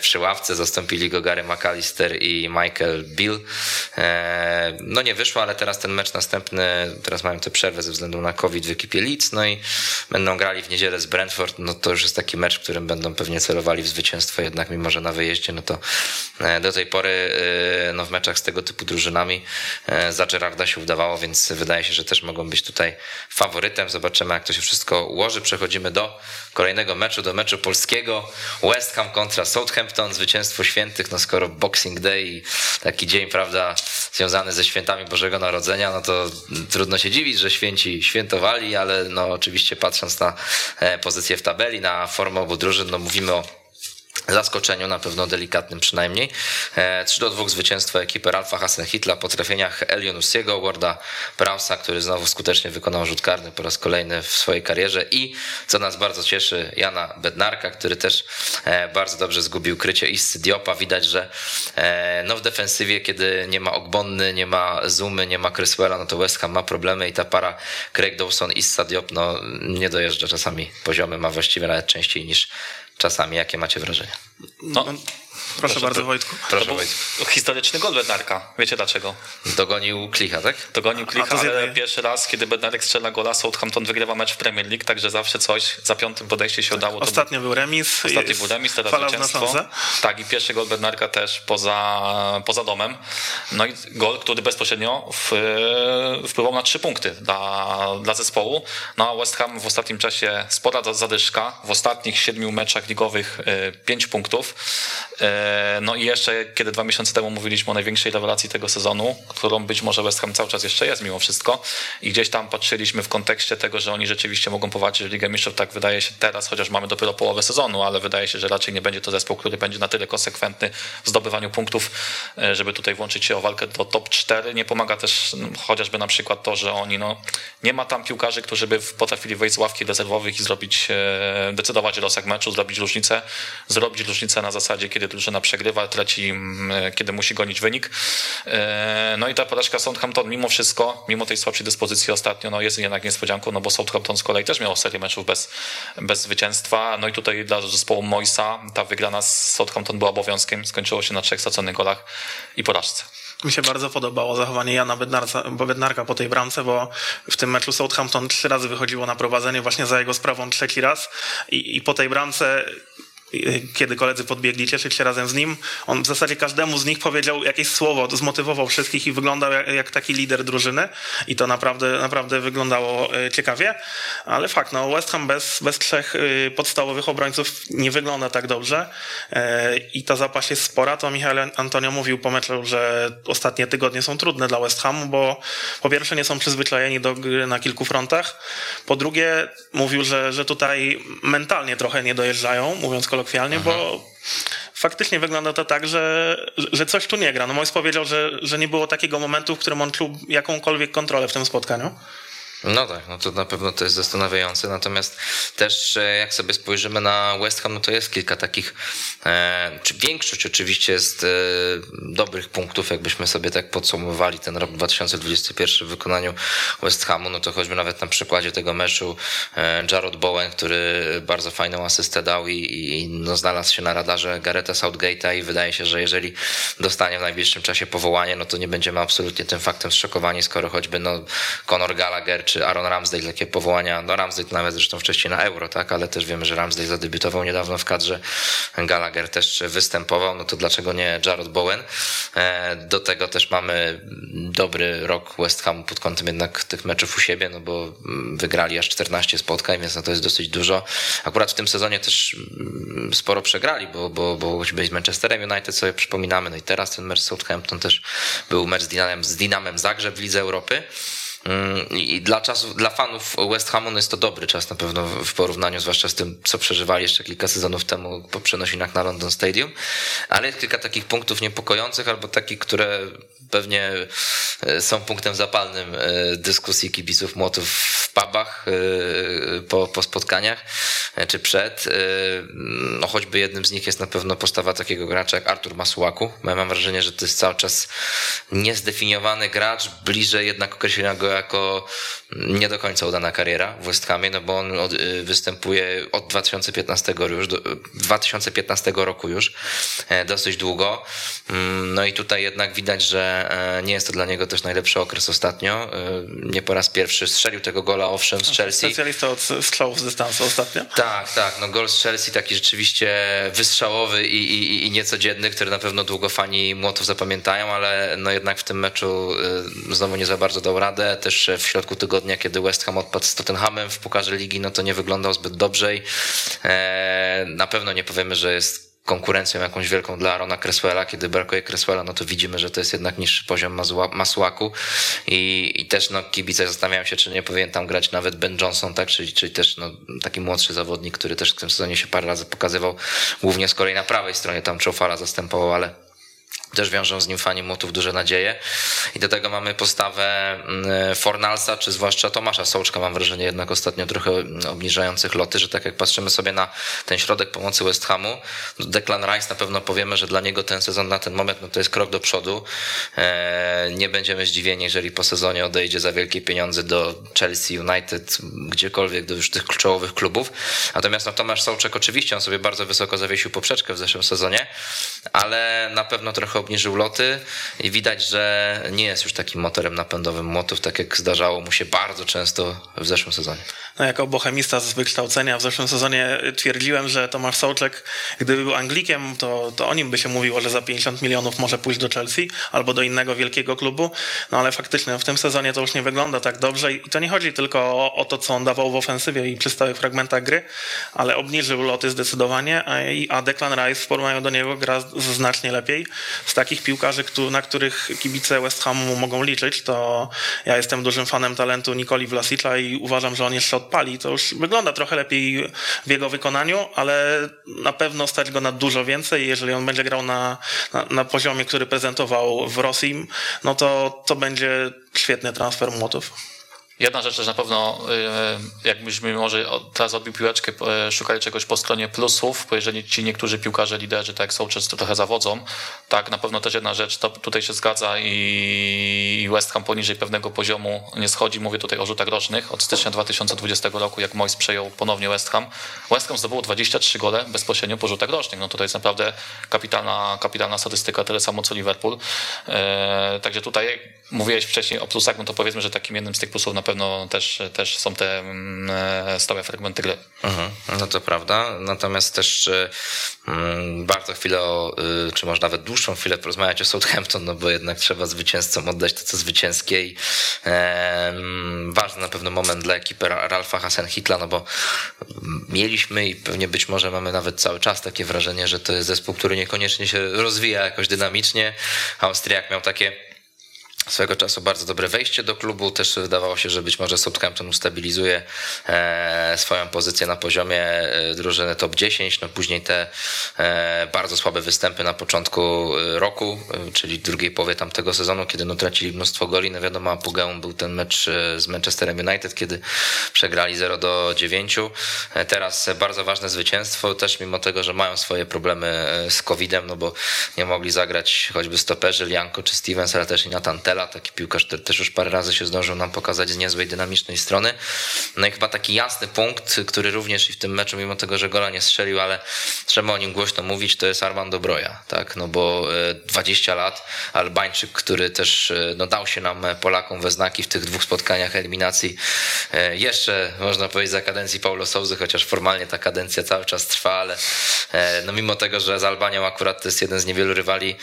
przy ławce. Zastąpili go Gary McAllister i Michael Bill. No nie wyszło, ale teraz ten mecz następny, teraz mają tę przerwę ze względu na COVID w ekipie Leeds, no i będą grali w niedzielę z Brentford, no to już jest taki mecz, w którym będą pewnie celowali w zwycięstwo, jednak mimo, że na wyjeździe, no to do tej pory no w meczach z tego typu drużynami za Gerarda się udawało, więc wydaje się, że też mogą być tutaj faworytem. Zobaczymy, jak to się wszystko ułoży. Przechodzimy do kolejnego meczu, do meczu polskiego. West Ham kontra Southampton, zwycięstwo świętych, no skoro Boxing Day i taki dzień, prawda, związany ze świętami Bożego Narodzenia, no to trudno się dziwić, że święci świętowali, ale no oczywiście patrząc na e, pozycję w tabeli, na formę obu drużyn, no mówimy o zaskoczeniu, na pewno delikatnym przynajmniej. 3 e, do 2 zwycięstwo ekipy Ralfa Hasenhitla po trafieniach Elionusiego, Warda Brausa, który znowu skutecznie wykonał rzut karny po raz kolejny w swojej karierze i co nas bardzo cieszy, Jana Bednarka, który też e, bardzo dobrze zgubił krycie Isy Diopa. Widać, że e, no w defensywie, kiedy nie ma Ogbonny, nie ma Zumy, nie ma Creswella, no to West Ham ma problemy i ta para Craig Dawson, Issa Diop, no nie dojeżdża czasami poziomy, ma właściwie nawet częściej niż czasami. Jakie macie wrażenie? No, Proszę, Proszę bardzo, Wojtku. Proszę, Wojtku. Historyczny gol Bednarka. Wiecie dlaczego? Dogonił Klicha, tak? Dogonił Klicha, ale pierwszy raz, kiedy Bednarek strzela gola, Southampton wygrywa mecz w Premier League, także zawsze coś za piątym podejście się udało. Ostatnio był remis. Ostatnio był remis, teraz zwycięstwo. Tak, i pierwszy gol Bednarka też poza, poza domem. No i gol, który bezpośrednio w, wpływał na trzy punkty dla, dla zespołu. No a West Ham w ostatnim czasie spora zadyszka. W ostatnich siedmiu meczach ligowych e, pięć punktów. E, no i jeszcze, kiedy dwa miesiące temu mówiliśmy o największej rewelacji tego sezonu, którą być może West Ham cały czas jeszcze jest mimo wszystko i gdzieś tam patrzyliśmy w kontekście tego, że oni rzeczywiście mogą powalczyć w Ligę Mistrzów, tak wydaje się teraz, chociaż mamy dopiero połowę sezonu, ale wydaje się, że raczej nie będzie to zespół, który będzie na tyle konsekwentny w zdobywaniu punktów, e, żeby tutaj włączyć się o walkę do top 4. Nie pomaga też no, chociażby na przykład to, że oni, no, nie ma tam piłkarzy, którzy by potrafili wejść z ławki rezerwowych i zrobić, e, decydować o losach meczu, zrobić różnicę, zrobić różnicę na zasadzie, kiedy drużyna przegrywa, traci, mm, kiedy musi gonić wynik. E, no i ta porażka Southampton mimo wszystko, mimo tej słabszej dyspozycji ostatnio, no jest jednak niespodzianką, no bo Southampton z kolei też miał serię meczów bez, bez zwycięstwa. No i tutaj dla zespołu Moisa ta wygrana z Southampton była obowiązkiem, skończyło się na trzech straconych golach i porażce. Mi się bardzo podobało zachowanie Jana Bednarca, Bednarka po tej bramce, bo w tym meczu Southampton trzy razy wychodziło na prowadzenie właśnie za jego sprawą trzeci raz i, i po tej bramce kiedy koledzy podbiegli cieszyć się razem z nim, on w zasadzie każdemu z nich powiedział jakieś słowo, zmotywował wszystkich i wyglądał jak, jak taki lider drużyny. I to naprawdę, naprawdę wyglądało e, ciekawie, ale fakt, no West Ham bez, bez trzech e, podstawowych obrońców nie wygląda tak dobrze. E, i ta zapaść jest spora, to Michał Antonio mówił po meczu, że ostatnie tygodnie są trudne dla West Hamu, bo po pierwsze nie są przyzwyczajeni do gry na kilku frontach, po drugie mówił, że, że tutaj mentalnie trochę nie dojeżdżają, mówiąc kolokwialnie, kolokwialnie, Aha. bo faktycznie wygląda to tak, że, że coś tu nie gra. No Mois powiedział, że, że nie było takiego momentu, w którym on czuł jakąkolwiek kontrolę w tym spotkaniu. No tak, no to na pewno to jest zastanawiające. Natomiast też e, jak sobie spojrzymy na West Ham, no to jest kilka takich, e, czy większość oczywiście jest e, dobrych punktów, jakbyśmy sobie tak podsumowali ten rok 2021 w wykonaniu West Hamu, no to choćby nawet na przykładzie tego meczu Jarrod Bowen, który bardzo fajną asystę dał i, i no, znalazł się na radarze Gareta Southgate'a i wydaje się, że jeżeli dostanie w najbliższym czasie powołanie, no to nie będziemy absolutnie tym faktem zszokowani, skoro choćby no Conor Gallagher czy Aaron Ramsdale, takie powołania, no Ramsdale nawet zresztą wcześniej na Euro, tak, ale też wiemy, że Ramsdale zadebiutował niedawno w kadrze, Gallagher też występował, no to dlaczego nie Jarrod Bowen? E, do tego też mamy dobry rok West Ham pod kątem jednak tych meczów u siebie, no bo wygrali aż 14 spotkań, więc no to jest dosyć dużo. Akurat w tym sezonie też mm, sporo przegrali, bo, bo, bo choćby z Manchesterem United sobie przypominamy, no i teraz ten mecz z Southampton też był mecz z Dynamem, z Zagrzeb w Lidze Europy. Mm, i dla czasu, dla fanów West Hamu no jest to dobry czas na pewno w porównaniu zwłaszcza z tym, co przeżywali jeszcze kilka sezonów temu po przenosinach na London Stadium, ale jest kilka takich punktów niepokojących albo takich, które pewnie e, są punktem zapalnym e, dyskusji kibiców młotów w pubach e, po, po spotkaniach czy przed. No choćby jednym z nich jest na pewno postawa takiego gracza jak Artur Masuaku. Ja mam wrażenie, że to jest cały czas niezdefiniowany gracz, bliżej jednak określenia go jako nie do końca udana kariera w West Hamie, no bo on od, występuje od 2015 już, 2015 roku już, dosyć długo. Mm, no i tutaj jednak widać, że E, nie jest to dla niego też najlepszy okres ostatnio. E, nie po raz pierwszy strzelił tego gola, owszem, z Chelsea. Specjalista od strzałów z dystansu ostatnio. Tak, tak. No gol z Chelsea taki rzeczywiście wystrzałowy i, i, i niecodzienny, który na pewno długo fani Młotów zapamiętają, ale no jednak w tym meczu e, znowu nie za bardzo dał radę. Też w środku tygodnia, kiedy West Ham odpadł z Tottenhamem w Pukarze Ligi, no to nie wyglądał zbyt dobrze. Na pewno nie powiemy, że jest konkurencją jakąś wielką dla Arona Cresswella. Kiedy brakuje Cresswella, no to widzimy, że to jest jednak niższy poziom Masłaku i, i też no, kibice zastanawiają się, czy nie powinien tam grać nawet Ben Johnson, tak? czyli, czyli też no, taki młodszy zawodnik, który też w tym sezonie się parę razy pokazywał, głównie z kolei na prawej stronie tam Czofala zastępował, ale też wiążą z nim fani Młotów duże nadzieje. I do tego mamy postawę mm, Fornalsa, czy zwłaszcza Tomasza Sołczka, mam wrażenie jednak ostatnio trochę obniżających loty, że tak jak patrzymy sobie na ten środek pomocy West Hamu, Declan Rice na pewno powiemy, że dla niego ten sezon na ten moment no to jest krok do przodu. E, nie będziemy zdziwieni, jeżeli po sezonie odejdzie za wielkie pieniądze do Chelsea, United, gdziekolwiek, do już tych kluczowych klubów. Natomiast no, Tomasz Sołczek oczywiście, on sobie bardzo wysoko zawiesił poprzeczkę w zeszłym sezonie, ale na pewno trochę obniżył loty i widać, że nie jest już takim motorem napędowym motów, tak jak zdarzało mu się bardzo często w zeszłym sezonie. No, jako bohemista z wykształcenia w zeszłym sezonie twierdziłem, że Tomasz Sołczek, gdyby był Anglikiem, to, to o nim by się mówiło, że za 50 milionów może pójść do Chelsea albo do innego wielkiego klubu, no ale faktycznie w tym sezonie to już nie wygląda tak dobrze i to nie chodzi tylko o, o to, co on dawał w ofensywie i przy stałych fragmentach gry, ale obniżył loty zdecydowanie, a, a Declan Rice w porównaniu do niego gra znacznie lepiej z takich piłkarzy, na których kibice West Hamu mogą liczyć, to ja jestem dużym fanem talentu Nikoli Vlasicza i uważam, że on jeszcze odpali. To już wygląda trochę lepiej w jego wykonaniu, ale na pewno stać go na dużo więcej. Jeżeli on będzie grał na, na, na poziomie, który prezentował w Rosji, no to to będzie świetny transfer młotów. Jedna rzecz też na pewno, y, jakbyśmy może teraz odbił piłeczkę, y, szukali czegoś po stronie plusów, bo jeżeli ci niektórzy piłkarze, liderzy, tak są często trochę zawodzą, tak na pewno też jedna rzecz, to tutaj się zgadza i West Ham poniżej pewnego poziomu nie schodzi. Mówię tutaj o rzutach rocznych. Od stycznia 2020 roku, jak Mois przejął ponownie West Ham, West Ham zdobył 23 gole bezpośrednio po rzutach rocznych. No to jest naprawdę kapitalna, kapitalna statystyka, tyle samo co Liverpool. E, także tutaj mówiłeś wcześniej o plusach, no to powiedzmy, że takim jednym z tych plusów na pewno też, też są te mm, e, stałe fragmenty gry. Mhm, no to prawda. Natomiast też mm, bardzo chwilę, y, czy może nawet dłuższą chwilę porozmawiać o Southampton, no bo jednak trzeba zwycięzcom oddać to, co zwycięskie i e, ważny na pewno moment dla ekipy Ralfa Hasenhitla, no bo mieliśmy i pewnie być może mamy nawet cały czas takie wrażenie, że to jest zespół, który niekoniecznie się rozwija jakoś dynamicznie. Austriak miał takie swego czasu bardzo dobre wejście do klubu. Też wydawało się, że być może Southampton ustabilizuje e, swoją pozycję na poziomie e, drużyny top 10. No później te e, bardzo słabe występy na początku roku, czyli drugiej połowie tamtego sezonu, kiedy no tracili mnóstwo goli. No wiadomo, apogeum był ten mecz z Manchesterem United, kiedy przegrali 0 do 9. Teraz bardzo ważne zwycięstwo, też mimo tego, że mają swoje problemy z COVID-em, no bo nie mogli zagrać choćby stoperzy Lianko czy Stevens, ale też i Nathan Tella taki piłkarz, który też już parę razy się zdążył nam pokazać z niezłej, dynamicznej strony. No i chyba taki jasny punkt, który również i w tym meczu, mimo tego, że gola nie strzelił, ale trzeba o nim głośno mówić, to jest Armando Broja, tak, no bo 20 e, lat, Albańczyk, który też e, no, dał się nam e, Polakom we znaki w tych dwóch spotkaniach eliminacji, jeszcze można powiedzieć za kadencji Paulo Souzy, chociaż formalnie ta kadencja cały czas trwa, ale no mimo tego, że z Albanią akurat to jest jeden z niewielu rywali,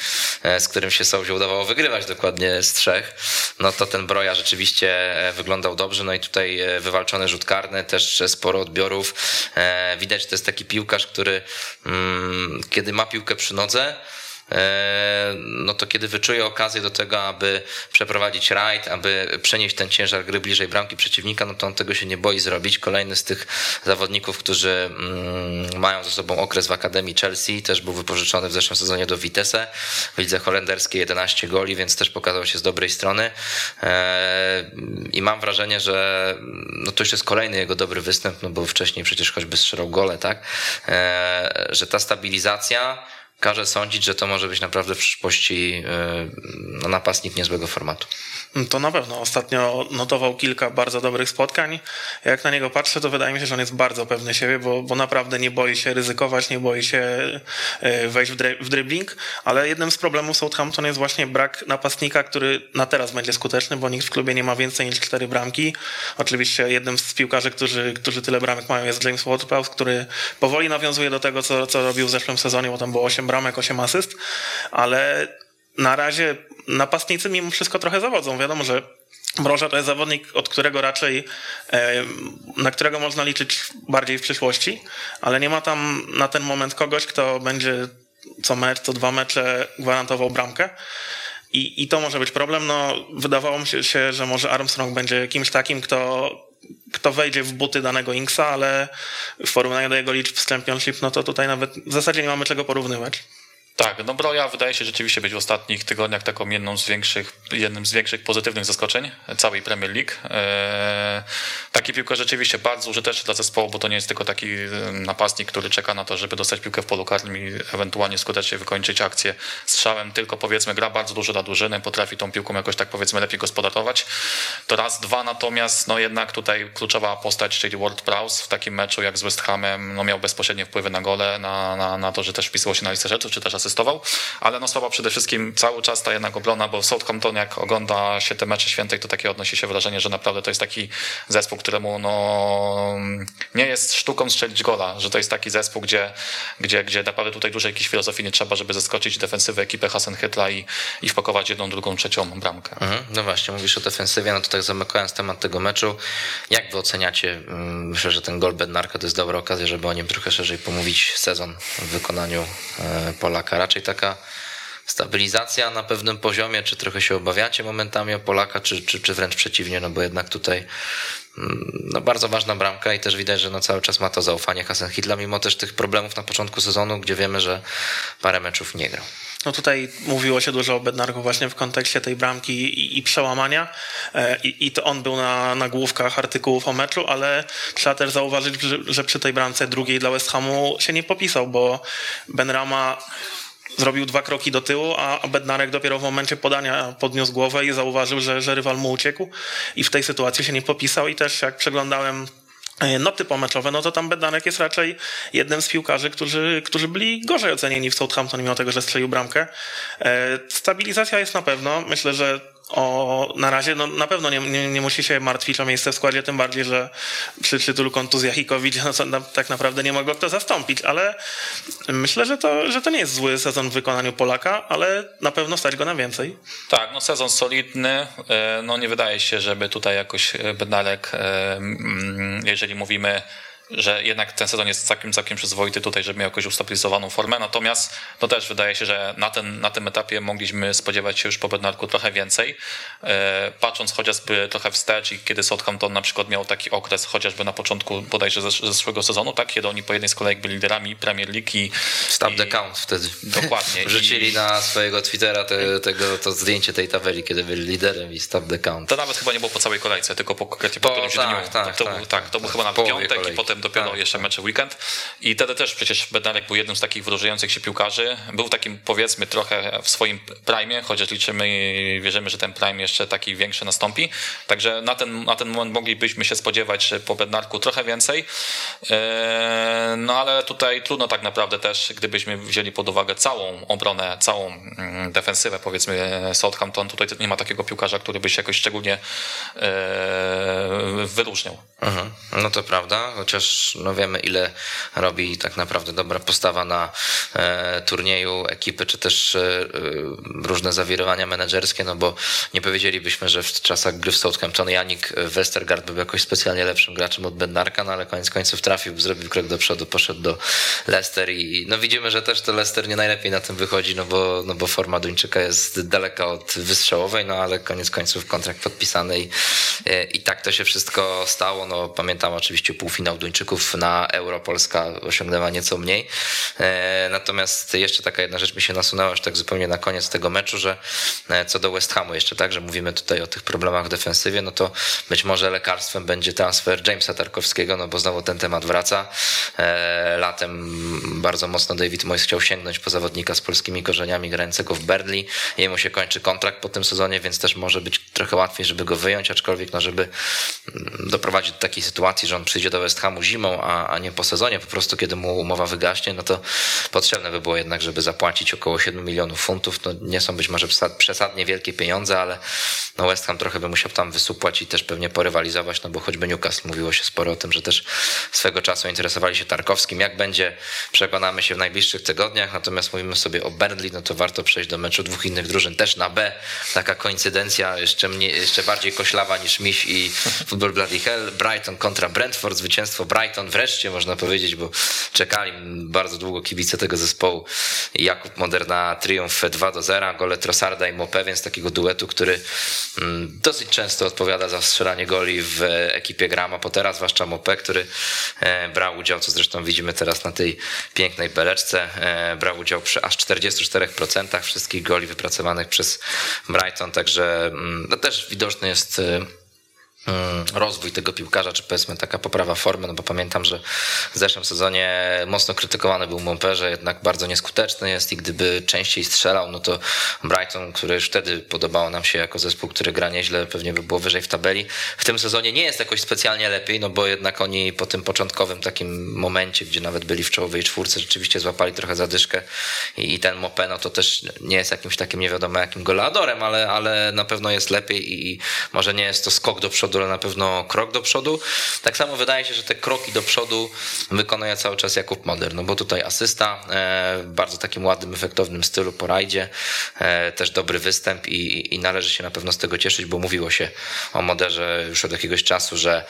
z którym się Souzie udawało wygrywać dokładnie z trzech, no to ten Broja rzeczywiście e, wyglądał dobrze. No i tutaj e, wywalczony rzut karny, też sporo odbiorów. E, widać, że to jest taki piłkarz, który mm, kiedy ma piłkę przy nodze, no to kiedy wyczuje okazję do tego, aby przeprowadzić rajd, aby przenieść ten ciężar gry bliżej bramki przeciwnika, no to on tego się nie boi zrobić. Kolejny z tych zawodników, którzy mm, mają ze sobą okres w Akademii Chelsea, też był wypożyczony w zeszłym sezonie do Vitesse, w lidze holenderskiej 11 goli, więc też pokazał się z dobrej strony. I mam wrażenie, że no to już jest kolejny jego dobry występ, no bo wcześniej przecież choćby strzelał gole, tak, że ta stabilizacja każe sądzić, że to może być naprawdę w przyszłości no, napastnik niezłego formatu. To na pewno. Ostatnio notował kilka bardzo dobrych spotkań. Jak na niego patrzę, to wydaje mi się, że on jest bardzo pewny siebie, bo, bo naprawdę nie boi się ryzykować, nie boi się e, wejść w, w dribbling, ale jednym z problemów Southampton jest właśnie brak napastnika, który na teraz będzie skuteczny, bo nikt w klubie nie ma więcej niż cztery bramki. Oczywiście jednym z piłkarzy, którzy, którzy tyle bramek mają jest James Ward-Prowse, który powoli nawiązuje do tego, co, co robił w zeszłym sezonie, bo tam było 8 bramek, 8 asyst, ale na razie napastnicy mimo wszystko trochę zawodzą. Wiadomo, że Mroża to jest zawodnik, od którego raczej, e, na którego można liczyć bardziej w przyszłości, ale nie ma tam na ten moment kogoś, kto będzie co mecz, co dwa mecze gwarantował bramkę. I, I to może być problem. No, wydawało mi się, że może Armstrong będzie kimś takim, kto, kto wejdzie w buty danego Inksa, ale w porównaniu do jego liczb w Championship, no to tutaj nawet w zasadzie nie mamy czego porównywać. Tak, no Broja wydaje się rzeczywiście być w ostatnich tygodniach taką jedną z większych, jednym z większych pozytywnych zaskoczeń całej Premier League. Eee, taki piłkarz rzeczywiście bardzo użyteczny dla zespołu, bo to nie jest tylko taki napastnik, który czeka na to, żeby dostać piłkę w polu karnym i ewentualnie skutecznie wykończyć akcję strzałem, tylko powiedzmy gra bardzo dużo dla drużyny, potrafi tą piłką jakoś tak powiedzmy lepiej gospodarować. To raz, dwa natomiast no jednak tutaj kluczowa postać, czyli Ward Prowse w takim meczu jak z West Hamem, no miał bezpośrednie wpływy na gole, na, na, na to, że też wpisywał się na listę rzeczy, czy też asystował, ale no słaba przede wszystkim cały czas ta jednak obrona, bo Southampton jak ogląda się te mecze świętej, to takie odnosi się wrażenie, że naprawdę to jest taki zespół, któremu no nie jest sztuką strzelić gola, że to jest taki zespół, gdzie, gdzie, gdzie naprawdę tutaj dużej jakiejś filozofii nie trzeba, żeby zaskoczyć defensywę ekipę Hasenhytla i, i wpakować jedną, drugą, trzecią bramkę. Mhm, no właśnie, mówisz o defensywie, no to tak zamykając temat tego meczu, jak wy oceniacie, mm, myślę, że ten gol Bednarka to jest dobra okazja, żeby o nim trochę szerzej pomówić sezon w wykonaniu e, Raczej taka stabilizacja na pewnym poziomie, czy trochę się obawiacie momentami o Polaka, czy, czy, czy wręcz przeciwnie, no bo jednak tutaj mm, no bardzo ważna bramka i też widać, że no cały czas ma to zaufanie Hasenhitla, mimo też tych problemów na początku sezonu, gdzie wiemy, że parę meczów nie grał. No tutaj mówiło się dużo o Bednarku właśnie w kontekście tej bramki i, i przełamania e, I, i, to on był na nagłówkach artykułów o meczu, ale trzeba też zauważyć, że, że przy tej bramce drugiej dla West Hamu się nie popisał, bo Benrama zrobił dwa kroki do tyłu, a Bednarek dopiero w momencie podania podniósł głowę i zauważył, że, że rywal mu uciekł i w tej sytuacji się nie popisał i też jak przeglądałem e, noty pomeczowe, no to tam Bednarek jest raczej jednym z piłkarzy, którzy, którzy byli gorzej ocenieni w Southampton, mimo tego, że strzelił bramkę. E, stabilizacja jest na pewno. Myślę, że o, na razie no, na pewno nie, nie, nie, musi się martwić o miejsce w składzie, tym bardziej, że przy tytulu kontuzjach i covid no, na, tak naprawdę nie mogło kto zastąpić, ale myślę, że to, że to nie jest zły sezon w wykonaniu Polaka, ale na pewno stać go na więcej. Tak, no sezon solidny, e, no nie wydaje się, żeby tutaj jakoś e, Bednarek, e, jeżeli mówimy że jednak ten sezon jest całkiem, całkiem przyzwoity tutaj, żeby miał jakąś ustabilizowaną formę. Natomiast no też wydaje się, że na, ten, na tym etapie mogliśmy spodziewać się już po Bednarku trochę więcej. E, patrząc chociażby trochę wstecz i kiedy Southampton na przykład miał taki okres chociażby na początku bodajże zeszłego sezonu, tak, kiedy oni po jednej z kolejek byli liderami Premier League i... Stop the count wtedy. Dokładnie. Wrzucili na swojego Twittera te, tego, to zdjęcie tej tabeli, kiedy byli liderem i stop the count. To nawet chyba nie było po całej kolejce, tylko po konkretnie po, po którymś tak, dniu. Tak, to, tak, był, tak, to był chyba na piątek kolejki. i potem potem dopiero tak, jeszcze tak. mecze weekend. I wtedy też przecież Bednarek był jednym z takich wyróżniających się piłkarzy. Był takim powiedzmy trochę w swoim prime, chociaż liczymy i wierzymy, że ten prime jeszcze taki większy nastąpi. Także na ten, na ten moment moglibyśmy się spodziewać, że po Bednarku trochę więcej. E, no ale tutaj trudno tak naprawdę też, gdybyśmy wzięli pod uwagę całą obronę, całą mm, defensywę powiedzmy Southampton, tutaj nie ma takiego piłkarza, który by się jakoś szczególnie e, wyróżniał. Mhm. No to prawda, chociaż no wiemy ile robi tak naprawdę dobra postawa na e, turnieju ekipy, czy też e, różne zawirowania menedżerskie, no bo nie powiedzielibyśmy, że w czasach gry w Southampton Janik Westergaard był jakoś specjalnie lepszym graczem od Bednarka, no ale koniec końców trafił, zrobił krok do przodu, poszedł do Leicester i no widzimy, że też to Leicester nie najlepiej na tym wychodzi, no bo, no bo forma Duńczyka jest daleka od wystrzałowej, no ale koniec końców kontrakt podpisany i, i tak to się wszystko stało. No pamiętam oczywiście półfinał Duńczyków na Euro, Polska osiągnęła nieco mniej. E, natomiast jeszcze taka jedna rzecz mi się nasunęła już tak zupełnie na koniec tego meczu, że e, co do West Hamu jeszcze tak, że mówimy tutaj o tych problemach w defensywie, no to być może lekarstwem będzie transfer Jamesa Tarkowskiego, no bo znowu ten temat wraca. E, latem bardzo mocno David Moyes chciał sięgnąć po zawodnika z polskimi korzeniami grającego w Berli. Jemu się kończy kontrakt po tym sezonie, więc też może być trochę łatwiej, żeby go wyjąć, aczkolwiek no, żeby mm, doprowadzić do takiej sytuacji, że on przyjdzie do West Hamu zimą, a, a nie po sezonie, po prostu kiedy mu umowa wygaśnie, no to potrzebne by było jednak, żeby zapłacić około 7 milionów funtów. No, nie są być może przesadnie wielkie pieniądze, ale no West Ham trochę by musiał tam wysupłać i też pewnie porywalizować, no bo choćby Newcastle mówiło się sporo o tym, że też swego czasu interesowali się Tarkowskim. Jak będzie, przekonamy się w najbliższych tygodniach, natomiast mówimy sobie o Burnley, no to warto przejść do meczu dwóch innych drużyn, też na B. Taka koincydencja jeszcze, mnie, jeszcze bardziej koślawa niż Miś i Football Bloody Hell. Brighton kontra Brentford, zwycięstwo Brighton wreszcie można powiedzieć, bo czekali bardzo długo kibice tego zespołu. Jakub Moderna triumf 2 do 0, gole Trossarda i Mopé, więc takiego duetu, który mm, dosyć często odpowiada za strzelanie goli w ekipie Grama Pottera, zwłaszcza Mopé, który e, brał udział, co zresztą widzimy teraz na tej pięknej beleczce, e, brał udział przy aż 44% wszystkich goli wypracowanych przez Brighton, także mm, no też widoczny jest e, rozwój tego piłkarza, czy powiedzmy taka poprawa formy, no bo pamiętam, że w zeszłym sezonie mocno krytykowany był Monperze, jednak bardzo nieskuteczny jest i gdyby częściej strzelał, no to Brighton, który już wtedy podobało nam się jako zespół, który gra nieźle, pewnie by było wyżej w tabeli. W tym sezonie nie jest jakoś specjalnie lepiej, no bo jednak oni po tym początkowym takim momencie, gdzie nawet byli w czołowej czwórce, rzeczywiście złapali trochę zadyszkę i, ten Mopé, no to też nie jest jakimś takim nie wiadomo jakim goleadorem, ale, ale na pewno jest lepiej i może nie jest to skok do przodu ale na pewno krok do przodu. Tak samo wydaje się, że te kroki do przodu wykonuje cały czas Jakub Moder, no bo tutaj asysta e, w bardzo takim ładnym, efektownym stylu po rajdzie, e, też dobry występ i, i należy się na pewno z tego cieszyć, bo mówiło się o Moderze już od jakiegoś czasu, że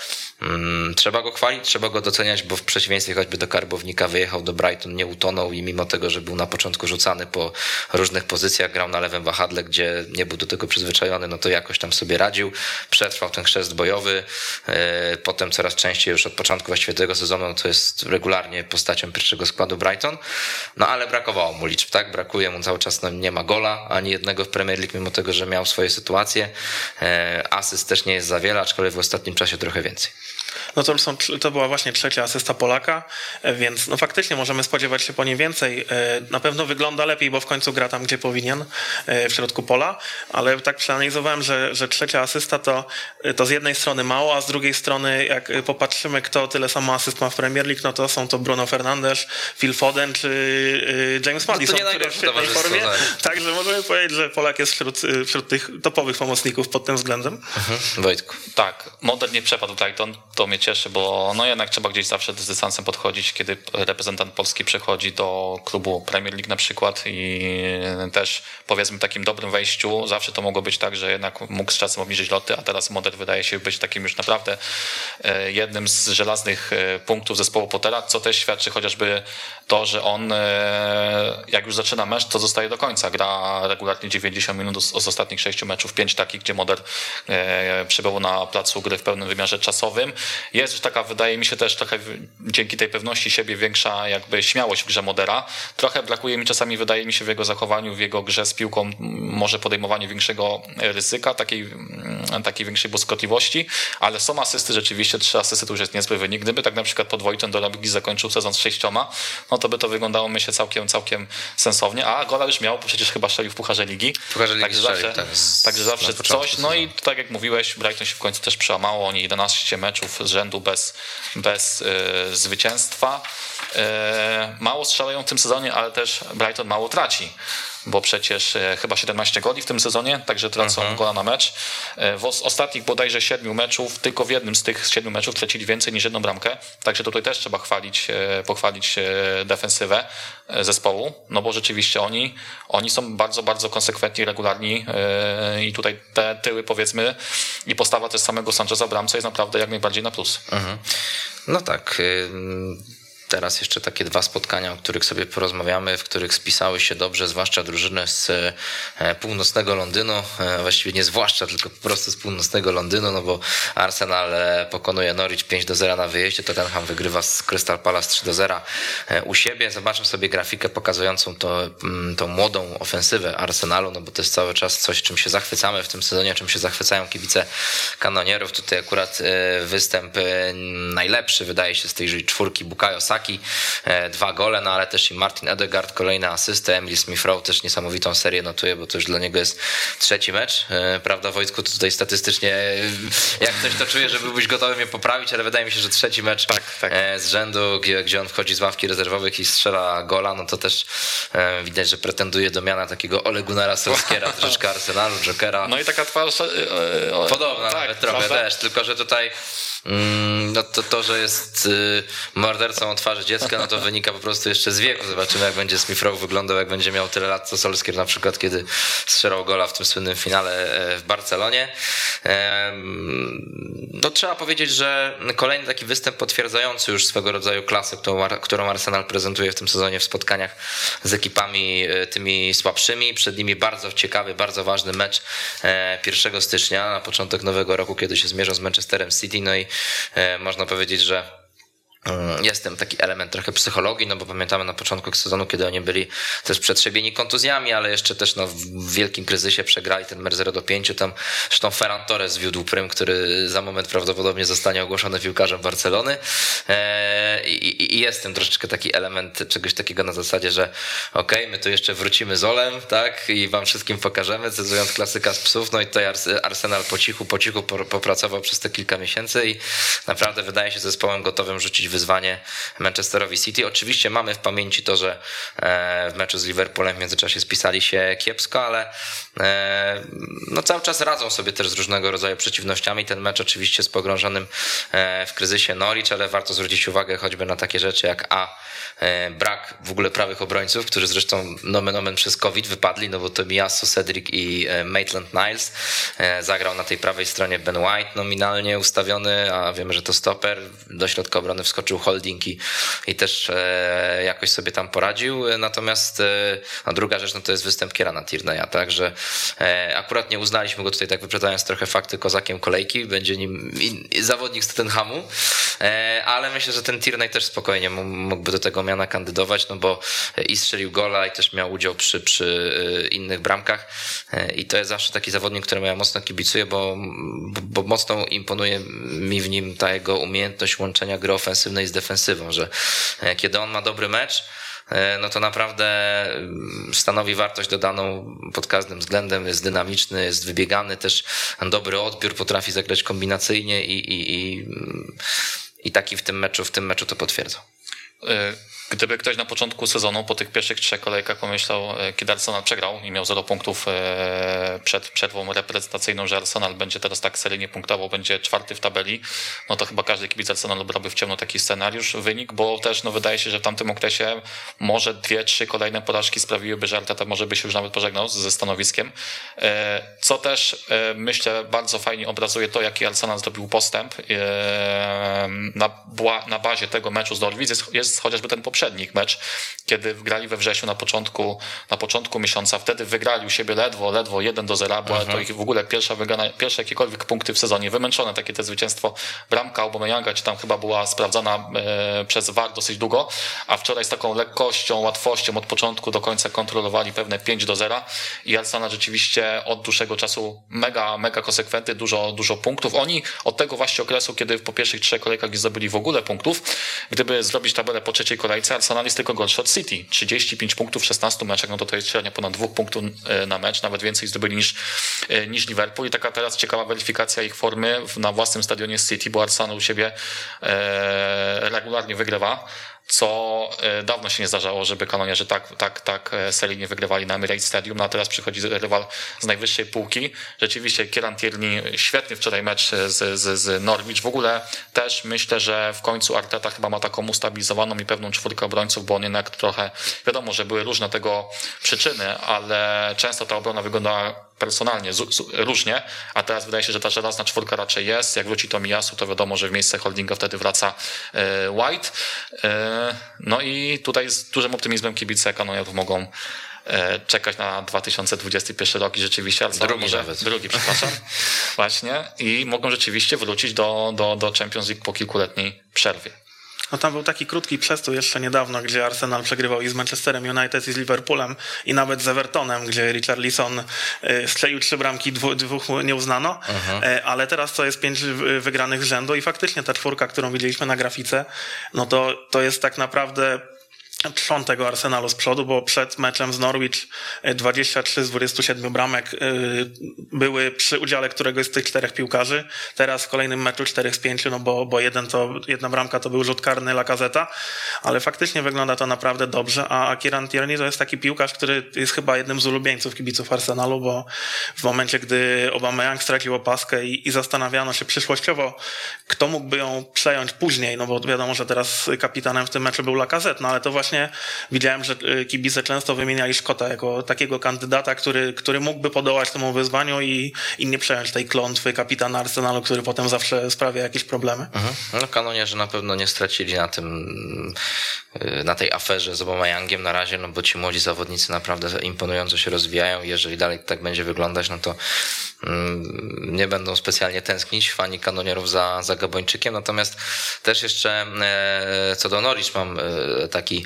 trzeba go chwalić, trzeba go doceniać, bo w przeciwieństwie choćby do Karbownika wyjechał do Brighton, nie utonął i mimo tego, że był na początku rzucany po różnych pozycjach, grał na lewym wahadle, gdzie nie był do tego przyzwyczajony, no to jakoś tam sobie radził, przetrwał ten chrzest bojowy. E, potem coraz częściej już od początku właściwie tego sezonu to jest regularnie postacią pierwszego składu Brighton. No ale brakowało mu liczb, tak? Brakuje mu cały czas, no, nie ma gola ani jednego w Premier League, mimo tego, że miał swoje sytuacje. E, asyst też nie jest za wiele, aczkolwiek w ostatnim czasie trochę więcej. No to, są, to była właśnie trzecia asysta Polaka, e, więc no faktycznie możemy spodziewać się po niej więcej. Na pewno wygląda lepiej, bo w końcu gra tam, gdzie powinien, w środku pola, ale tak przeanalizowałem, że, że trzecia asysta to, to z jednej strony mało, a z drugiej strony jak popatrzymy, kto tyle samo asyst ma w Premier League, no to są to Bruno Fernandes, Phil Foden czy James Madison, no który w świetnej formie. Tak. Także możemy powiedzieć, że Polak jest wśród, wśród tych topowych pomocników pod tym względem. Mhm. Wojtku. Tak, model nie przepadł Brighton, to mnie cieszy, bo no jednak trzeba gdzieś zawsze z dystansem podchodzić, kiedy reprezentant Polski przechodzi do klubu Premier League na przykład i też powiedzmy takim dobrym wejściu zawsze to mogło być tak, że jednak mógł z czasem obniżyć loty, a teraz model wydaje się być takim już naprawdę e, jednym z żelaznych e, punktów zespołu Pottera, co też świadczy chociażby to, że on e, jak już zaczyna mecz, to zostaje do końca. Gra regularnie 90 minut z, ostatnich sześciu meczów, pięć takich, gdzie Moder przebywał na placu gry w pełnym wymiarze czasowym. Jest już taka, wydaje mi się też trochę dzięki tej pewności siebie większa jakby śmiałość w grze Modera. Trochę brakuje mi czasami, wydaje mi się, w jego zachowaniu, w jego grze z piłką, może podejmowaniu większego ryzyka, takiej, takiej większej błyskotliwości ale są asysty rzeczywiście, trzy asysty to już jest niezły wynik. Gdyby tak na przykład Podwojten do Ligi zakończył sezon z sześcioma, no to by to wyglądało myślę całkiem, całkiem sensownie, a gola już miał, bo przecież chyba strzelił w Pucharze Ligi. Pucharze Ligi także zawsze, tak, także zawsze coś. No i tak jak mówiłeś, Brighton się w końcu też przełamało, oni 11 meczów z rzędu bez, bez yy, zwycięstwa. Yy, mało strzelają w tym sezonie, ale też Brighton mało traci bo przecież e, chyba 17 goli w tym sezonie, także tracą mhm. gola na mecz. E, w ostatnich bodajże siedmiu meczów, tylko w jednym z tych siedmiu meczów tracili więcej niż jedną bramkę, także tutaj też trzeba chwalić, pochwalić defensywę zespołu, no bo rzeczywiście oni, oni są bardzo, bardzo konsekwentni, regularni i tutaj te tyły powiedzmy i postawa też samego Sancheza bramce jest naprawdę jak najbardziej na plus. Mhm. No tak teraz jeszcze takie dwa spotkania, o których sobie porozmawiamy, w których spisały się dobrze, zwłaszcza drużyny z e, północnego Londynu, e, właściwie nie zwłaszcza, tylko po prostu z północnego Londynu, no bo Arsenal e, pokonuje Norwich 5 do 0 na wyjeździe, Tottenham wygrywa z Crystal Palace 3 do 0 u siebie. Zobaczmy sobie grafikę pokazującą to, mm, tą młodą ofensywę Arsenalu, no bo to jest cały czas coś, czym się zachwycamy w tym sezonie, czym się zachwycają kibice kanonierów. Tutaj akurat występ najlepszy wydaje się z tej czwórki Bukayo Saka, E, dwa gole, no ale też i Martin Edegaard, kolejna asystę, Emil Smith-Rowe też niesamowitą serię notuje, bo to już dla niego jest trzeci mecz, e, prawda Wojtku, tutaj statystycznie jak coś to czuję, że byłbyś gotowy mnie poprawić, ale wydaje mi się, że trzeci mecz tak, tak. E, z rzędu, gdzie, on wchodzi z ławki rezerwowych i strzela gola, no to też widać, że pretenduje do miana takiego Ole Gunnara Solskiera, troszeczkę Arsenalu, Jokera. No i taka twarz... Podobna tak, nawet trochę też, tylko że tutaj no to, to, że jest y, mordercą o twarzy dziecka, no to wynika po prostu jeszcze z wieku. Zobaczymy, jak będzie Smith Rowe wyglądał, jak będzie miał tyle lat, co Solskier na przykład, kiedy strzelał gola w tym słynnym finale e, w Barcelonie. No trzeba powiedzieć, że kolejny taki występ potwierdzający już swego rodzaju klasę, którą Arsenal prezentuje w tym sezonie w spotkaniach z ekipami e, tymi słabszymi. Przed nimi bardzo ciekawy, bardzo ważny mecz 1 e, stycznia, na początek nowego roku, kiedy się zmierzą z Manchesterem City. No i można powiedzieć, że Mm, jest ten taki element trochę psychologii, no bo pamiętamy na początku sezonu, kiedy oni byli też przetrzebieni kontuzjami, ale jeszcze też no, w wielkim kryzysie przegrali ten mer 0 do 5. Tam zresztą Ferran Torres zwiódł prym, który za moment prawdopodobnie zostanie ogłoszony piłkarzem Barcelony. E, I, i jest ten troszeczkę taki element czegoś takiego na zasadzie, że okej, okay, my tu jeszcze wrócimy z Olem, tak, i wam wszystkim pokażemy, cytując klasyka z psów. No i tutaj Arsenal po cichu, po cichu popracował przez te kilka miesięcy i naprawdę wydaje się zespołem gotowym rzucić wyzwanie Manchesterowi City. Oczywiście mamy w pamięci to, że e, w meczu z Liverpoolem w międzyczasie spisali się kiepsko, ale e, no cały czas radzą sobie też z różnego rodzaju przeciwnościami. Ten mecz oczywiście z pogrążonym e, w kryzysie Norwich, ale warto zwrócić uwagę choćby na takie rzeczy jak A, brak w ogóle prawych obrońców, którzy zresztą nomen omen przez COVID wypadli, no bo to Miasso, Cedric i Maitland Niles zagrał na tej prawej stronie Ben White nominalnie ustawiony, a wiemy, że to stoper. Do środka obrony wskoczył holding i, i też e, jakoś sobie tam poradził. Natomiast e, no druga rzecz no to jest występ Kierana Tierney'a, tak, że e, akurat nie uznaliśmy go tutaj, tak wyprzedzając trochę fakty kozakiem kolejki, będzie nim zawodnik z Tottenhamu, ale myślę, że ten Tierney też spokojnie mógłby do tego miana kandydować, no bo i strzelił gola i też miał udział przy, przy innych bramkach i to jest zawsze taki zawodnik, któremu ja mocno kibicuję, bo, bo, bo mocno imponuje mi w nim ta jego umiejętność łączenia gry ofensywnej z defensywą, że e, kiedy on ma dobry mecz, e, no to naprawdę mm, stanowi wartość dodaną pod każdym względem, jest dynamiczny, jest wybiegany, też dobry odbiór, potrafi zagrać kombinacyjnie i, i, i, i taki w tym meczu, w tym meczu to potwierdzał. Gdyby ktoś na początku sezonu, po tych pierwszych trzech kolejkach pomyślał, e, kiedy Arsenal przegrał i miał 0 punktów e, przed przerwą reprezentacyjną, że Arsenal będzie teraz tak seryjnie punktował, będzie czwarty w tabeli, no to chyba każdy kibic Arsenalu brałby w ciemno taki scenariusz, wynik, bo też no, wydaje się, że w tamtym okresie może dwie, trzy kolejne porażki sprawiłyby, że Arteta może by się już nawet pożegnał ze stanowiskiem. E, co też myślę bardzo fajnie obrazuje to, jaki Arsenal zrobił postęp na, na bazie tego meczu z Norwich jest, jest chociażby ten poprzedni mecz, kiedy grali we wrześniu na początku, na początku miesiąca. Wtedy wygrali u siebie ledwo, ledwo 1 do 0, była to ich w ogóle pierwsza wygrana, pierwsze jakiekolwiek punkty w sezonie. Wymęczone takie te zwycięstwo bramka Aubameyanga, czy tam chyba była sprawdzana e, przez VAR dosyć długo, a wczoraj z taką lekkością, łatwością od początku do końca kontrolowali pewne 5 do 0 i Arsenal rzeczywiście od dłuższego czasu mega, mega konsekwentny, dużo, dużo punktów. Oni od tego właśnie okresu, kiedy po pierwszych trzech kolejkach nie zdobyli w ogóle punktów, gdyby zrobić tabelę po trzeciej kolejce, kolejce Arsenal jest tylko gorszy od City. 35 punktów w 16 meczach, no to to jest średnia ponad dwóch punktów e, na mecz, nawet więcej zdobyli niż, e, niż Liverpool. I taka teraz ciekawa weryfikacja ich formy na własnym stadionie City, bo Arsenal u siebie e, regularnie wygrywa. Co e, dawno się nie zdarzało, żeby kanonierzy tak, tak, tak e, seryjnie wygrywali na Emirates Stadium, no a teraz przychodzi rywal z najwyższej półki. Rzeczywiście Kieran Tierney, świetny wczoraj mecz z, z, z Norwich. W ogóle też myślę, że w końcu Arteta chyba ma taką ustabilizowaną i pewną czwórkę obrońców, bo on jednak trochę, wiadomo, że były różne tego przyczyny, ale często ta obrona wygląda personalnie z, z, różnie, a teraz wydaje się, że ta żelazna czwórka raczej jest. Jak wróci to Miyasu, to wiadomo, że w miejsce holdinga wtedy wraca e, White. E, no i tutaj z dużym optymizmem kibice kanonierów mogą e, czekać na 2021 rok i rzeczywiście Arsenal drugi może, nawet. drugi, przepraszam, właśnie i mogą rzeczywiście wrócić do, do, do Champions League po kilkuletniej przerwie. No tam był taki krótki przestój jeszcze niedawno, gdzie Arsenal przegrywał i z Manchesterem United i z Liverpoolem i nawet z Evertonem, gdzie Richard Lisson y, strzelił trzy bramki, dwóch, nie uznano, uh-huh. ale teraz to jest pięć wygranych z rzędu i faktycznie ta czwórka, którą widzieliśmy na grafice, no to, to jest tak naprawdę trzon tego Arsenalu z przodu, bo przed meczem z Norwich 23 e, z 27 bramek e, były przy udziale któregoś z tych czterech piłkarzy. Teraz w kolejnym meczu 4 z 5, no bo, bo jeden to, jedna bramka to był rzut karny Lacazeta, ale faktycznie wygląda to naprawdę dobrze, a Kieran Tierney to jest taki piłkarz, który jest chyba jednym z ulubieńców kibiców Arsenalu, bo w momencie, gdy Aubameyang stracił opaskę i, i zastanawiano się przyszłościowo, kto mógłby ją przejąć później, no bo wiadomo, że teraz kapitanem w tym meczu był Lacazette, no ale to właśnie właśnie widziałem, że y, kibice często wymieniali Szkota jako takiego kandydata, który, który mógłby podołać temu wyzwaniu i, i nie przejąć tej klątwy kapitana Arsenalu, który potem zawsze sprawia jakieś problemy. Mhm. No kanonierze na pewno nie stracili na tym, y, na tej aferze z Yangiem na razie, no bo ci młodzi zawodnicy naprawdę imponująco się rozwijają jeżeli dalej tak będzie wyglądać, no to mm, nie będą specjalnie tęsknić fani kanonierów za, za Gabończykiem. Natomiast też jeszcze e, co do Norwich mam e, taki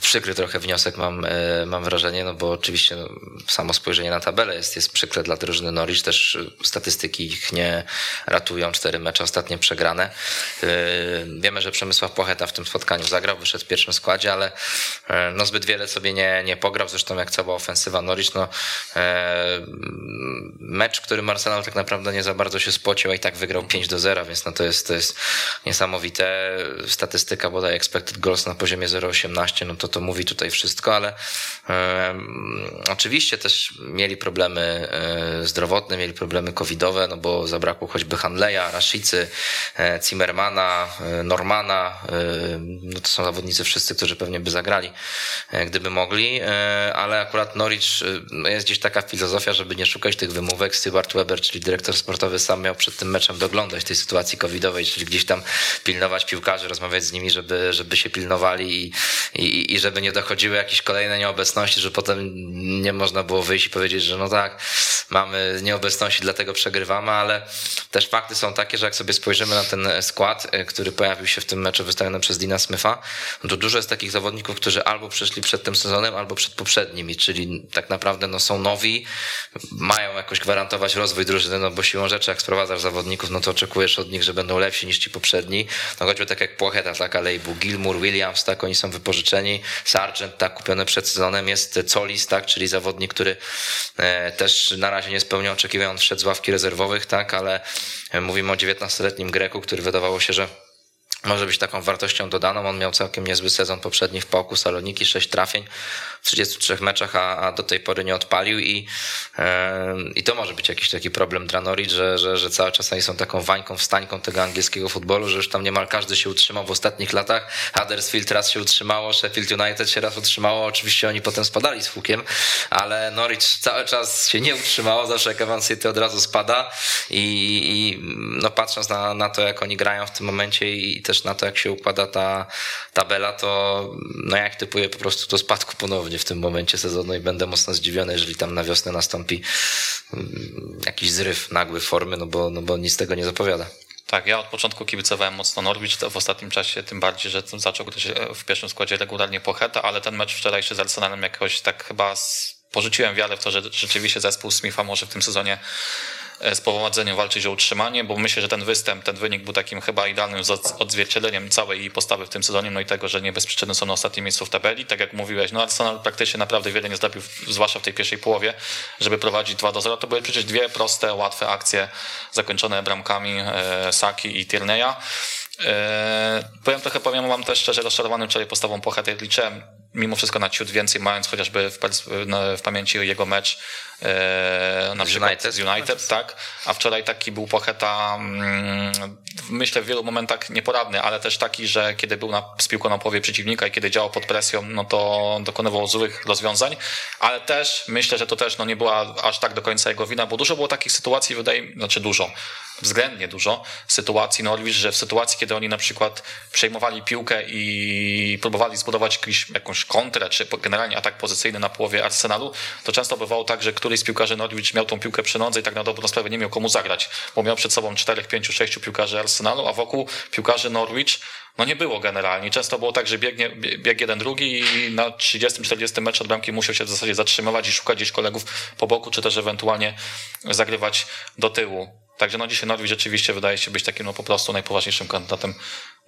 przykry trochę wniosek mam, e, mam wrażenie, no bo oczywiście no, samo spojrzenie na tabelę jest, jest przykre dla drużyny Norwich, też statystyki ich nie ratują, cztery mecze ostatnie przegrane. E, wiemy, że Przemysław Pocheta w tym spotkaniu zagrał, wyszedł w pierwszym składzie, ale e, no zbyt wiele sobie nie, nie pograł, zresztą jak cała ofensywa Norwich, no mecz, który Arsenal tak naprawdę nie za bardzo się spocił, a i tak wygrał 5 do 0, więc no to jest, to jest niesamowite. Statystyka bodaj expected goals na poziomie 0,18, no to to mówi tutaj wszystko, ale oczywiście też mieli problemy e, zdrowotne, mieli problemy covidowe, no bo zabrakło choćby Handleja, Rashicy, e, Zimmermana, e, Normana, no to są zawodnicy wszyscy, którzy pewnie by zagrali, gdyby mogli, ale akurat Norwich no jest gdzieś taka filozofia, żeby nie szukać tych wymówek. Stewart Weber, czyli dyrektor sportowy, sam miał przed tym meczem doglądać tej sytuacji covidowej, czyli gdzieś tam pilnować piłkarzy, rozmawiać z nimi, żeby, żeby się pilnowali i, i, i żeby nie dochodziły jakieś kolejne nieobecności, że potem nie można było wyjść i powiedzieć, że no tak, mamy nieobecności, dlatego przegrywamy, ale też fakty są takie, że jak sobie spojrzymy na ten skład, y, który pojawił się w tym meczu wystawionym przez Dina Smitha, no to dużo jest takich zawodników, którzy albo przyszli przed tym sezonem, albo przed poprzednimi, czyli tak naprawdę no, są nowi, mają jakoś gwarantować rozwój drużyny, no bo siłą rzeczy, jak sprowadzasz zawodników, no to oczekujesz od nich, że będą lepsi niż ci poprzedni. No choćby tak jak Płocheta, tak, Alejbu, Gilmour, Williams, tak, oni są wypożyczeni, Sargent, tak, kupiony przed sezonem jest Colis, tak, czyli zawodnik, który e, też na razie nie spełniał oczekiwań, wszedł z ławki rezerwowych, tak, ale e, mówimy o 19-letnim Greku, który wydawało się, że może być taką wartością dodaną. On miał całkiem niezły sezon poprzedni w Pałku Saloniki, 6 trafień w 33 meczach, a, a do tej pory nie odpalił i, yy, i to może być jakiś taki problem dla Norwich, że, że, że cały czas oni są taką wańką, wstańką tego angielskiego futbolu, że już tam niemal każdy się utrzymał w ostatnich latach. Huddersfield raz się utrzymało, Sheffield United się raz utrzymało, oczywiście oni potem spadali z hukiem, ale Norwich cały czas się nie utrzymało, zawsze jak Evan City od razu spada i, i no patrząc na, na to, jak oni grają w tym momencie i też na to, jak się układa ta tabela, to no jak typuję po prostu do spadku ponownie w tym momencie sezonu i będę mocno zdziwiony, jeżeli tam na wiosnę nastąpi mm, jakiś zryw nagły formy, no bo, no bo nic tego nie zapowiada. Tak, ja od początku kibicowałem mocno Norwich, w ostatnim czasie tym bardziej, że zaczął grać w pierwszym składzie regularnie Pocheta, ale ten mecz wczorajszy z Arsenalem jakoś tak chyba porzuciłem wiarę w to, że rzeczywiście zespół Smitha może w tym sezonie E, z powodzeniem walczyć o utrzymanie, bo myślę, że ten występ, ten wynik był takim chyba idealnym odzwierciedleniem całej jej postawy w tym sezonie, no i tego, że nie bez przyczyny są na ostatnim miejscu w tabeli. Tak jak mówiłeś, no Arsenal praktycznie naprawdę wiele nie zrobił, zwłaszcza w tej pierwszej połowie, żeby prowadzić 2 do 0. To były przecież dwie proste, łatwe akcje zakończone bramkami e, Saki i Tierney'a. Eee, powiem trochę, powiem wam też szczerze, rozczarowany wczoraj postawą Płachety. Liczyłem mimo wszystko na ciut więcej, mając chociażby w, w pamięci jego mecz e, na z przykład United. z United, tak? A wczoraj taki był Płacheta, mm, myślę w wielu momentach nieporadny, ale też taki, że kiedy był na, z piłką na połowie przeciwnika i kiedy działał pod presją, no to dokonywał złych rozwiązań, ale też myślę, że to też no, nie była aż tak do końca jego wina, bo dużo było takich sytuacji, wydaje mi znaczy dużo, względnie dużo sytuacji Norwich, że w sytuacji, kiedy oni na przykład przejmowali piłkę i próbowali zbudować jakąś, jakąś kontrę, czy generalnie atak pozycyjny na połowie Arsenalu, to często bywało tak, że któryś z piłkarzy Norwich miał tą piłkę przy nodze i tak na dobrą sprawę nie miał komu zagrać, bo miał przed sobą 4, 5, 6 piłkarzy Arsenalu, a wokół piłkarzy Norwich no nie było generalnie. Często było tak, że biegnie, bieg jeden, drugi i na 30-40 mecz od bramki musiał się w zasadzie zatrzymywać i szukać gdzieś kolegów po boku, czy też ewentualnie zagrywać do tyłu. Także no dzisiaj Norwich rzeczywiście wydaje się być takim no po prostu najpoważniejszym kandydatem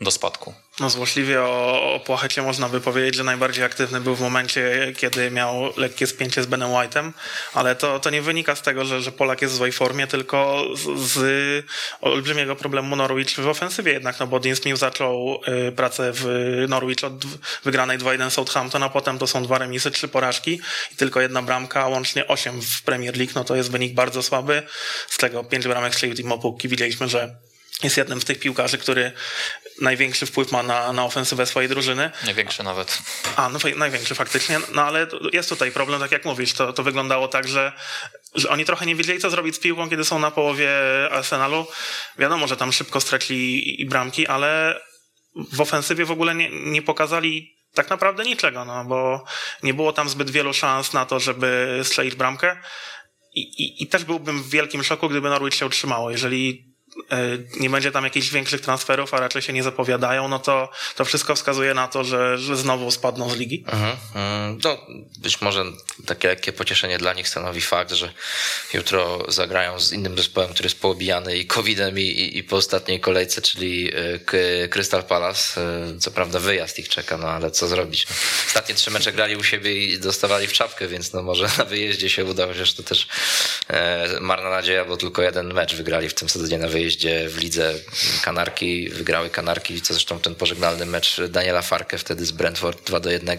do spadku. No złośliwie o, o Płachecie można by powiedzieć, że najbardziej aktywny był w momencie, kiedy miał lekkie spięcie z Benem White'em, ale to, to nie wynika z tego, że, że Polak jest w złej formie, tylko z, z olbrzymiego problemu Norwich w ofensywie jednak, no bo Dean Smith zaczął y, pracę w Norwich od wygranej 2-1 Southampton, a potem to są dwa remisy, trzy porażki i tylko jedna bramka, łącznie osiem w Premier League, no to jest wynik bardzo słaby. Z tego pięć bramek strzelił Timo Pukki. Widzieliśmy, że jest jednym z tych piłkarzy, który największy wpływ ma na, na ofensywę swojej drużyny. Największy nawet. A, no największy faktycznie, no ale jest tutaj problem, tak jak mówisz, to, to wyglądało tak, że, że oni trochę nie wiedzieli, co zrobić z piłką, kiedy są na połowie Arsenalu. Wiadomo, że tam szybko stracili i bramki, ale w ofensywie w ogóle nie, nie pokazali tak naprawdę niczego, no bo nie było tam zbyt wielu szans na to, żeby strzelić bramkę. I, i, I też byłbym w wielkim szoku, gdyby Norwich się utrzymało. Jeżeli nie będzie tam jakichś większych transferów, a raczej się nie zapowiadają, no to to wszystko wskazuje na to, że, że znowu spadną z ligi. Mhm, mhm. no, być może takie lekkie pocieszenie dla nich stanowi fakt, że jutro zagrają z innym zespołem, który jest poobijany i COVID-em i, i, i po ostatniej kolejce, czyli e, Crystal Palace. E, co prawda wyjazd ich czeka, no ale co zrobić? Ostatnie trzy mecze grali u siebie i dostawali w czapkę, więc no może na wyjeździe się uda, chociaż to też marna nadzieja, bo tylko jeden mecz wygrali w tym sezonie na wyjeździe wyjeździe w lidze Kanarki, wygrały Kanarki, co zresztą ten pożegnalny mecz Daniela Farkę wtedy z Brentford 2 do 1.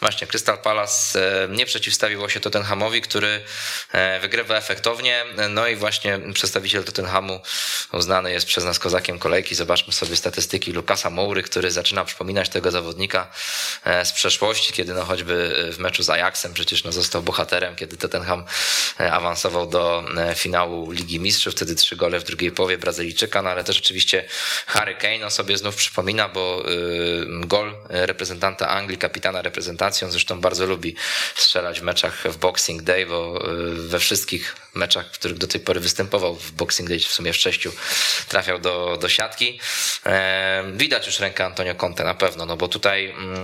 Właśnie Crystal Palace e, nie przeciwstawiło się Tottenhamowi, który e, wygrywa efektownie, no i właśnie przedstawiciel Tottenhamu uznany jest przez nas kozakiem kolejki. Zobaczmy sobie statystyki Lukasa Moury, który zaczyna przypominać tego zawodnika e, z przeszłości, kiedy no choćby w meczu z Ajaxem przecież no został bohaterem, kiedy Tottenham awansował do finału Ligi Mistrzów, wtedy trzy gole w drugiej połowie Brazylijczyka, no ale też oczywiście Harry Kane sobie znów przypomina, bo y, gol reprezentanta Anglii, kapitana reprezentacji, on zresztą bardzo lubi strzelać w meczach w Boxing Day, bo y, we wszystkich meczach, w których do tej pory występował w Boxing Day, w sumie w sześciu, trafiał do, do siatki. E, widać już rękę Antonio Conte na pewno, no bo tutaj mm,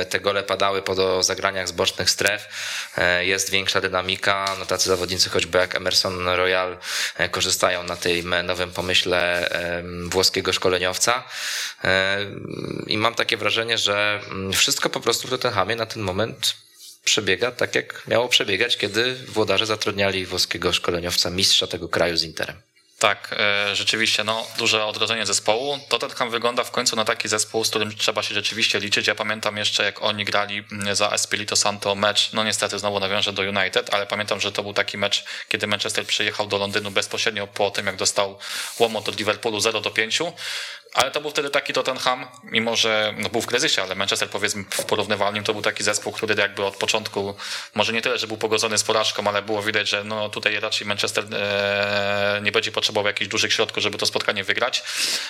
e, te gole padały po zagraniach z bocznych stref, e, jest większa dynamika, no tacy zawodnicy choćby jak Emerson Royal korzystają na tej nowym pomyśle włoskiego szkoleniowca i mam takie wrażenie, że mm, wszystko po prostu w Tottenhamie na ten moment przebiega tak, jak miało przebiegać, kiedy włodarze zatrudniali włoskiego szkoleniowca, mistrza tego kraju z Interem. Tak, e, rzeczywiście, no, duże odrodzenie zespołu. Tottenham wygląda w końcu na taki zespół, z którym trzeba się rzeczywiście liczyć. Ja pamiętam jeszcze, jak oni grali mm, za Espirito Santo mecz, no niestety znowu nawiążę do United, ale pamiętam, że to był taki mecz, kiedy Manchester przyjechał do Londynu bezpośrednio po tym, jak dostał łomot od Liverpoolu 0 do 5 ale to był wtedy taki Tottenham, mimo że no, był w kryzysie, ale Manchester powiedzmy w porównywalnym to był taki zespół, który jakby od początku, może nie tyle, że był pogodzony z porażką, ale było widać, że no, tutaj raczej Manchester e, nie będzie potrzebował jakichś dużych środków, żeby to spotkanie wygrać.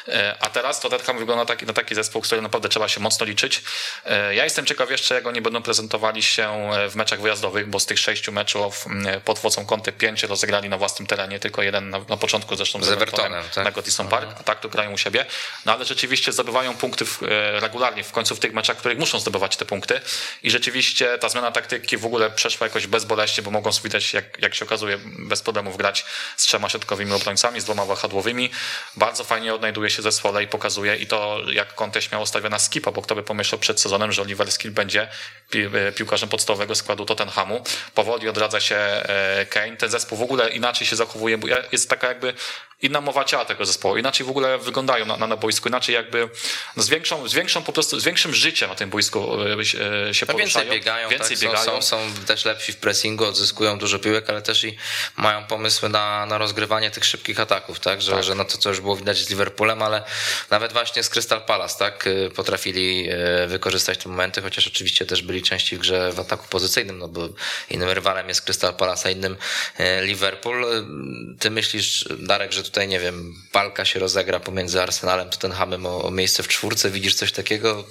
E, a teraz Tottenham wygląda taki, na taki zespół, który naprawdę trzeba się mocno liczyć. E, ja jestem ciekaw jeszcze, jak oni będą prezentowali się w meczach wyjazdowych, bo z tych sześciu meczów pod Wocą Conte pięć rozegrali na własnym terenie, tylko jeden na, na początku zresztą z Evertonem, tak? na Goodison Park, a tak to grają u siebie. No ale rzeczywiście zdobywają punkty e, regularnie w końcu w tych meczach, w których muszą zdobywać te punkty. I rzeczywiście ta zmiana taktyki w ogóle przeszła jakoś bezboleśnie, bo mogą sobie dać, jak, jak się okazuje, bez problemów grać z trzema środkowymi obrońcami, z dwoma wahadłowymi. Bardzo fajnie odnajduje się zespole i pokazuje i to, jak Conte stawia na skipa, bo kto by pomyślał przed sezonem, że Oliver Skill będzie pi e, piłkarzem podstawowego składu Tottenhamu. Powoli odradza się e, Kane. Ten zespół w ogóle inaczej się zachowuje, bo jest taka jakby inna mowa ciała tego zespołu, inaczej w ogóle wyglądają na, na, na boisku, inaczej jakby z większą, z większą po prostu, z większym życiem na tym boisku e, się no poruszają. Więcej biegają, więcej tak, biegają. Są, są, są, też lepsi w pressingu, odzyskują dużo piłek, ale też i mają pomysły na, na rozgrywanie tych szybkich ataków, tak, że, tak. że no to co już było widać z Liverpoolem, ale nawet właśnie z Crystal Palace, tak, y, potrafili y, wykorzystać te momenty, chociaż oczywiście też byli częściej w grze w ataku pozycyjnym, no bo innym rywalem jest Crystal Palace, a innym y, Liverpool. Ty myślisz, Darek, że tutaj, nie wiem, walka się rozegra pomiędzy Arsenalem, Tottenhamem o, o miejsce w czwórce, widzisz coś takiego?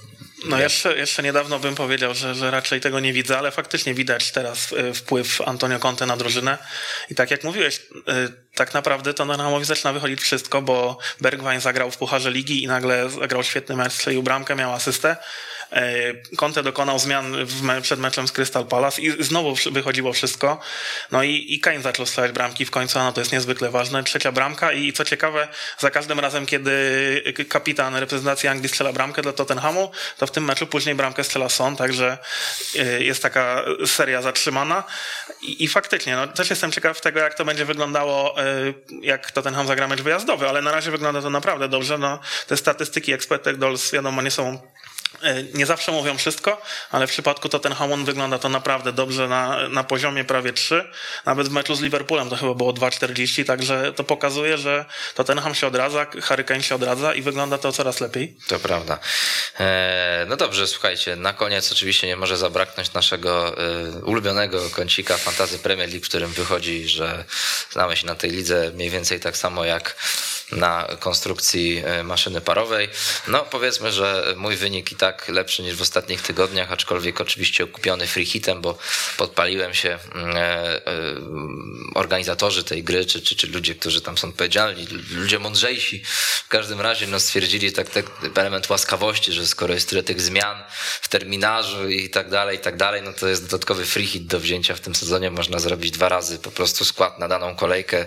No jeszcze, jeszcze niedawno bym powiedział, że, że raczej tego nie widzę, ale faktycznie widać teraz wpływ Antonio Conte na drużynę. I tak jak mówiłeś, tak naprawdę to Tottenhamowi zaczyna wychodzić wszystko, bo Bergwijn zagrał w Pucharze Ligi i nagle zagrał świetny mecz, strzelił bramkę, miał asystę. E, Conte dokonał zmian przed meczem z Crystal Palace i znowu wychodziło wszystko. No i, i Kane zaczął strzelać bramki w końcu, no to jest niezwykle ważne. Trzecia bramka i co ciekawe, za każdym razem, kiedy kapitan reprezentacji Anglii strzela bramkę dla Tottenhamu, to w tym meczu później bramkę strzela Son, także e, jest taka seria zatrzymana. I, i faktycznie, no też jestem ciekaw tego, jak to będzie wyglądało, e, jak Tottenham zagra mecz wyjazdowy, ale na razie wygląda to naprawdę dobrze. No, te statystyki expected goals, wiadomo, nie są nie zawsze mówią wszystko, ale w przypadku Tottenhamu wygląda to naprawdę dobrze na, na poziomie prawie 3. Nawet w meczu z Liverpoolem to chyba było 2,40, także to pokazuje, że Tottenham się odradza, Harry Kane się odradza i wygląda to coraz lepiej. To prawda. E, no dobrze, słuchajcie, na koniec oczywiście nie może zabraknąć naszego e, ulubionego kącika Fantazy Premier League, w którym wychodzi, że znamy się na tej lidze mniej więcej tak samo jak na konstrukcji e, maszyny parowej. No powiedzmy, że mój wynik i tak lepszy niż w ostatnich tygodniach, aczkolwiek oczywiście okupiony free hitem, bo podpaliłem się mm, e, e, organizatorzy tej gry, czy, czy, czy ludzie, którzy tam są odpowiedzialni, ludzie mądrzejsi, w każdym razie no, stwierdzili tak, tak element łaskawości, że skoro jest tyle tych zmian w terminarzu i tak dalej, i tak dalej, no to jest dodatkowy free hit do wzięcia w tym sezonie. Można zrobić dwa razy po prostu skład na daną kolejkę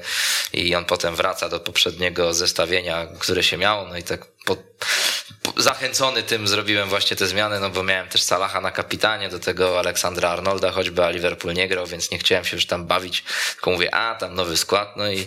i on potem wraca do poprzedniego zestawienia, które się miało, no i tak po, po, zachęcony tym zrobiłem właśnie te zmiany, no bo miałem też Salaha na kapitanie, do tego Aleksandra Arnolda choćby, a Liverpool nie grał, więc nie chciałem się już tam bawić, tylko mówię, a tam nowy skład, no i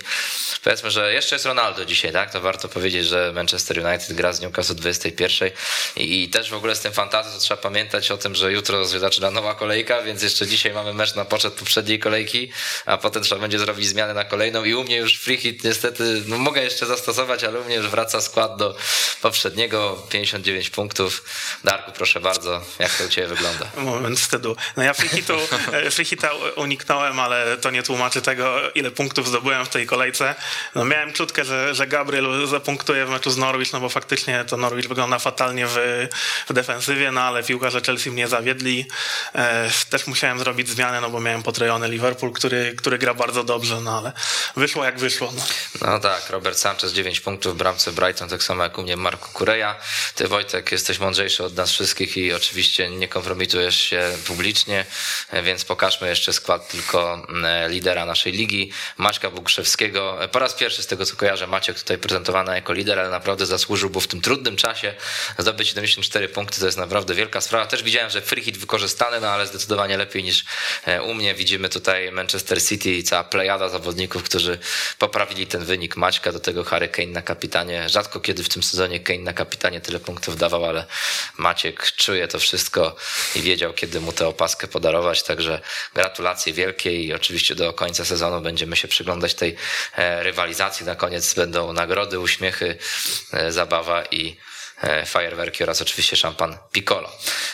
powiedzmy, że jeszcze jest Ronaldo dzisiaj, tak, to warto powiedzieć, że Manchester United gra z Newcastle 21 i, i też w ogóle z tym fantazją to trzeba pamiętać o tym, że jutro zaczyna nowa kolejka, więc jeszcze dzisiaj mamy mecz na poczet poprzedniej kolejki, a potem trzeba będzie zrobić zmiany na kolejną i u mnie już free hit niestety, no mogę jeszcze zastosować, ale u mnie już wraca skład do poprzedniego 59 punktów. Darku, proszę bardzo, jak to u Ciebie wygląda? Moment wstydu. No ja freehitu, e, freehita uniknąłem, ale to nie tłumaczy tego, ile punktów zdobyłem w tej kolejce. No miałem czutkę, że, że Gabriel zapunktuje w meczu z Norwich, no bo faktycznie to Norwich wygląda fatalnie w, w defensywie, no ale piłkarze Chelsea mnie zawiedli. E, też musiałem zrobić zmianę, no bo miałem potrojony Liverpool, który, który gra bardzo dobrze, no ale wyszło jak wyszło. No, no tak, Robert Sanchez 9 punktów w bramce Brighton, tak samo jak u mnie Marco Kureja. Ty Wojtek jesteś mądrzejszy od nas wszystkich i oczywiście nie kompromitujesz się publicznie, więc pokażmy jeszcze skład tylko mm, lidera naszej ligi, Maćka Bugrzewskiego. Po raz pierwszy z tego co kojarzę Maciek tutaj prezentowany jako lider, ale naprawdę zasłużył, bo w tym trudnym czasie zdobyć 74 punkty to jest naprawdę wielka sprawa. Też widziałem, że free hit wykorzystany, no ale zdecydowanie lepiej niż e, u mnie. Widzimy tutaj Manchester City i cała plejada zawodników, którzy poprawili ten wynik Maćka, do tego Harry Kane na kapitanie. Rzadko kiedy w tym sezonie Kane na kapitanie tyle punktów dawał, ale Maciek czuje to wszystko i wiedział, kiedy mu tę opaskę podarować. Także gratulacje wielkie i oczywiście do końca sezonu będziemy się przyglądać tej e, rywalizacji. Na koniec będą nagrody, uśmiechy, e, zabawa i E, fajerwerki oraz oczywiście szampan Piccolo.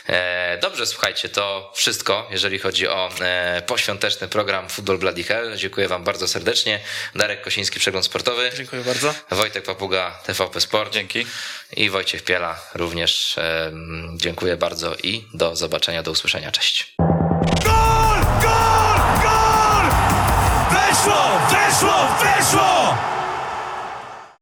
E, dobrze, słuchajcie, to wszystko, jeżeli chodzi o e, poświąteczny program Football Bloody Hell. Dziękuję Wam bardzo serdecznie. Darek Kosiński, Przegląd Sportowy. Dziękuję bardzo. Wojtek Papuga, TVP Sport. Dzięki. I Wojciech Piela również. Dziękuję bardzo i do zobaczenia, do usłyszenia. Cześć. Gol! Gol! Gol! Weszło! Weszło! Weszło!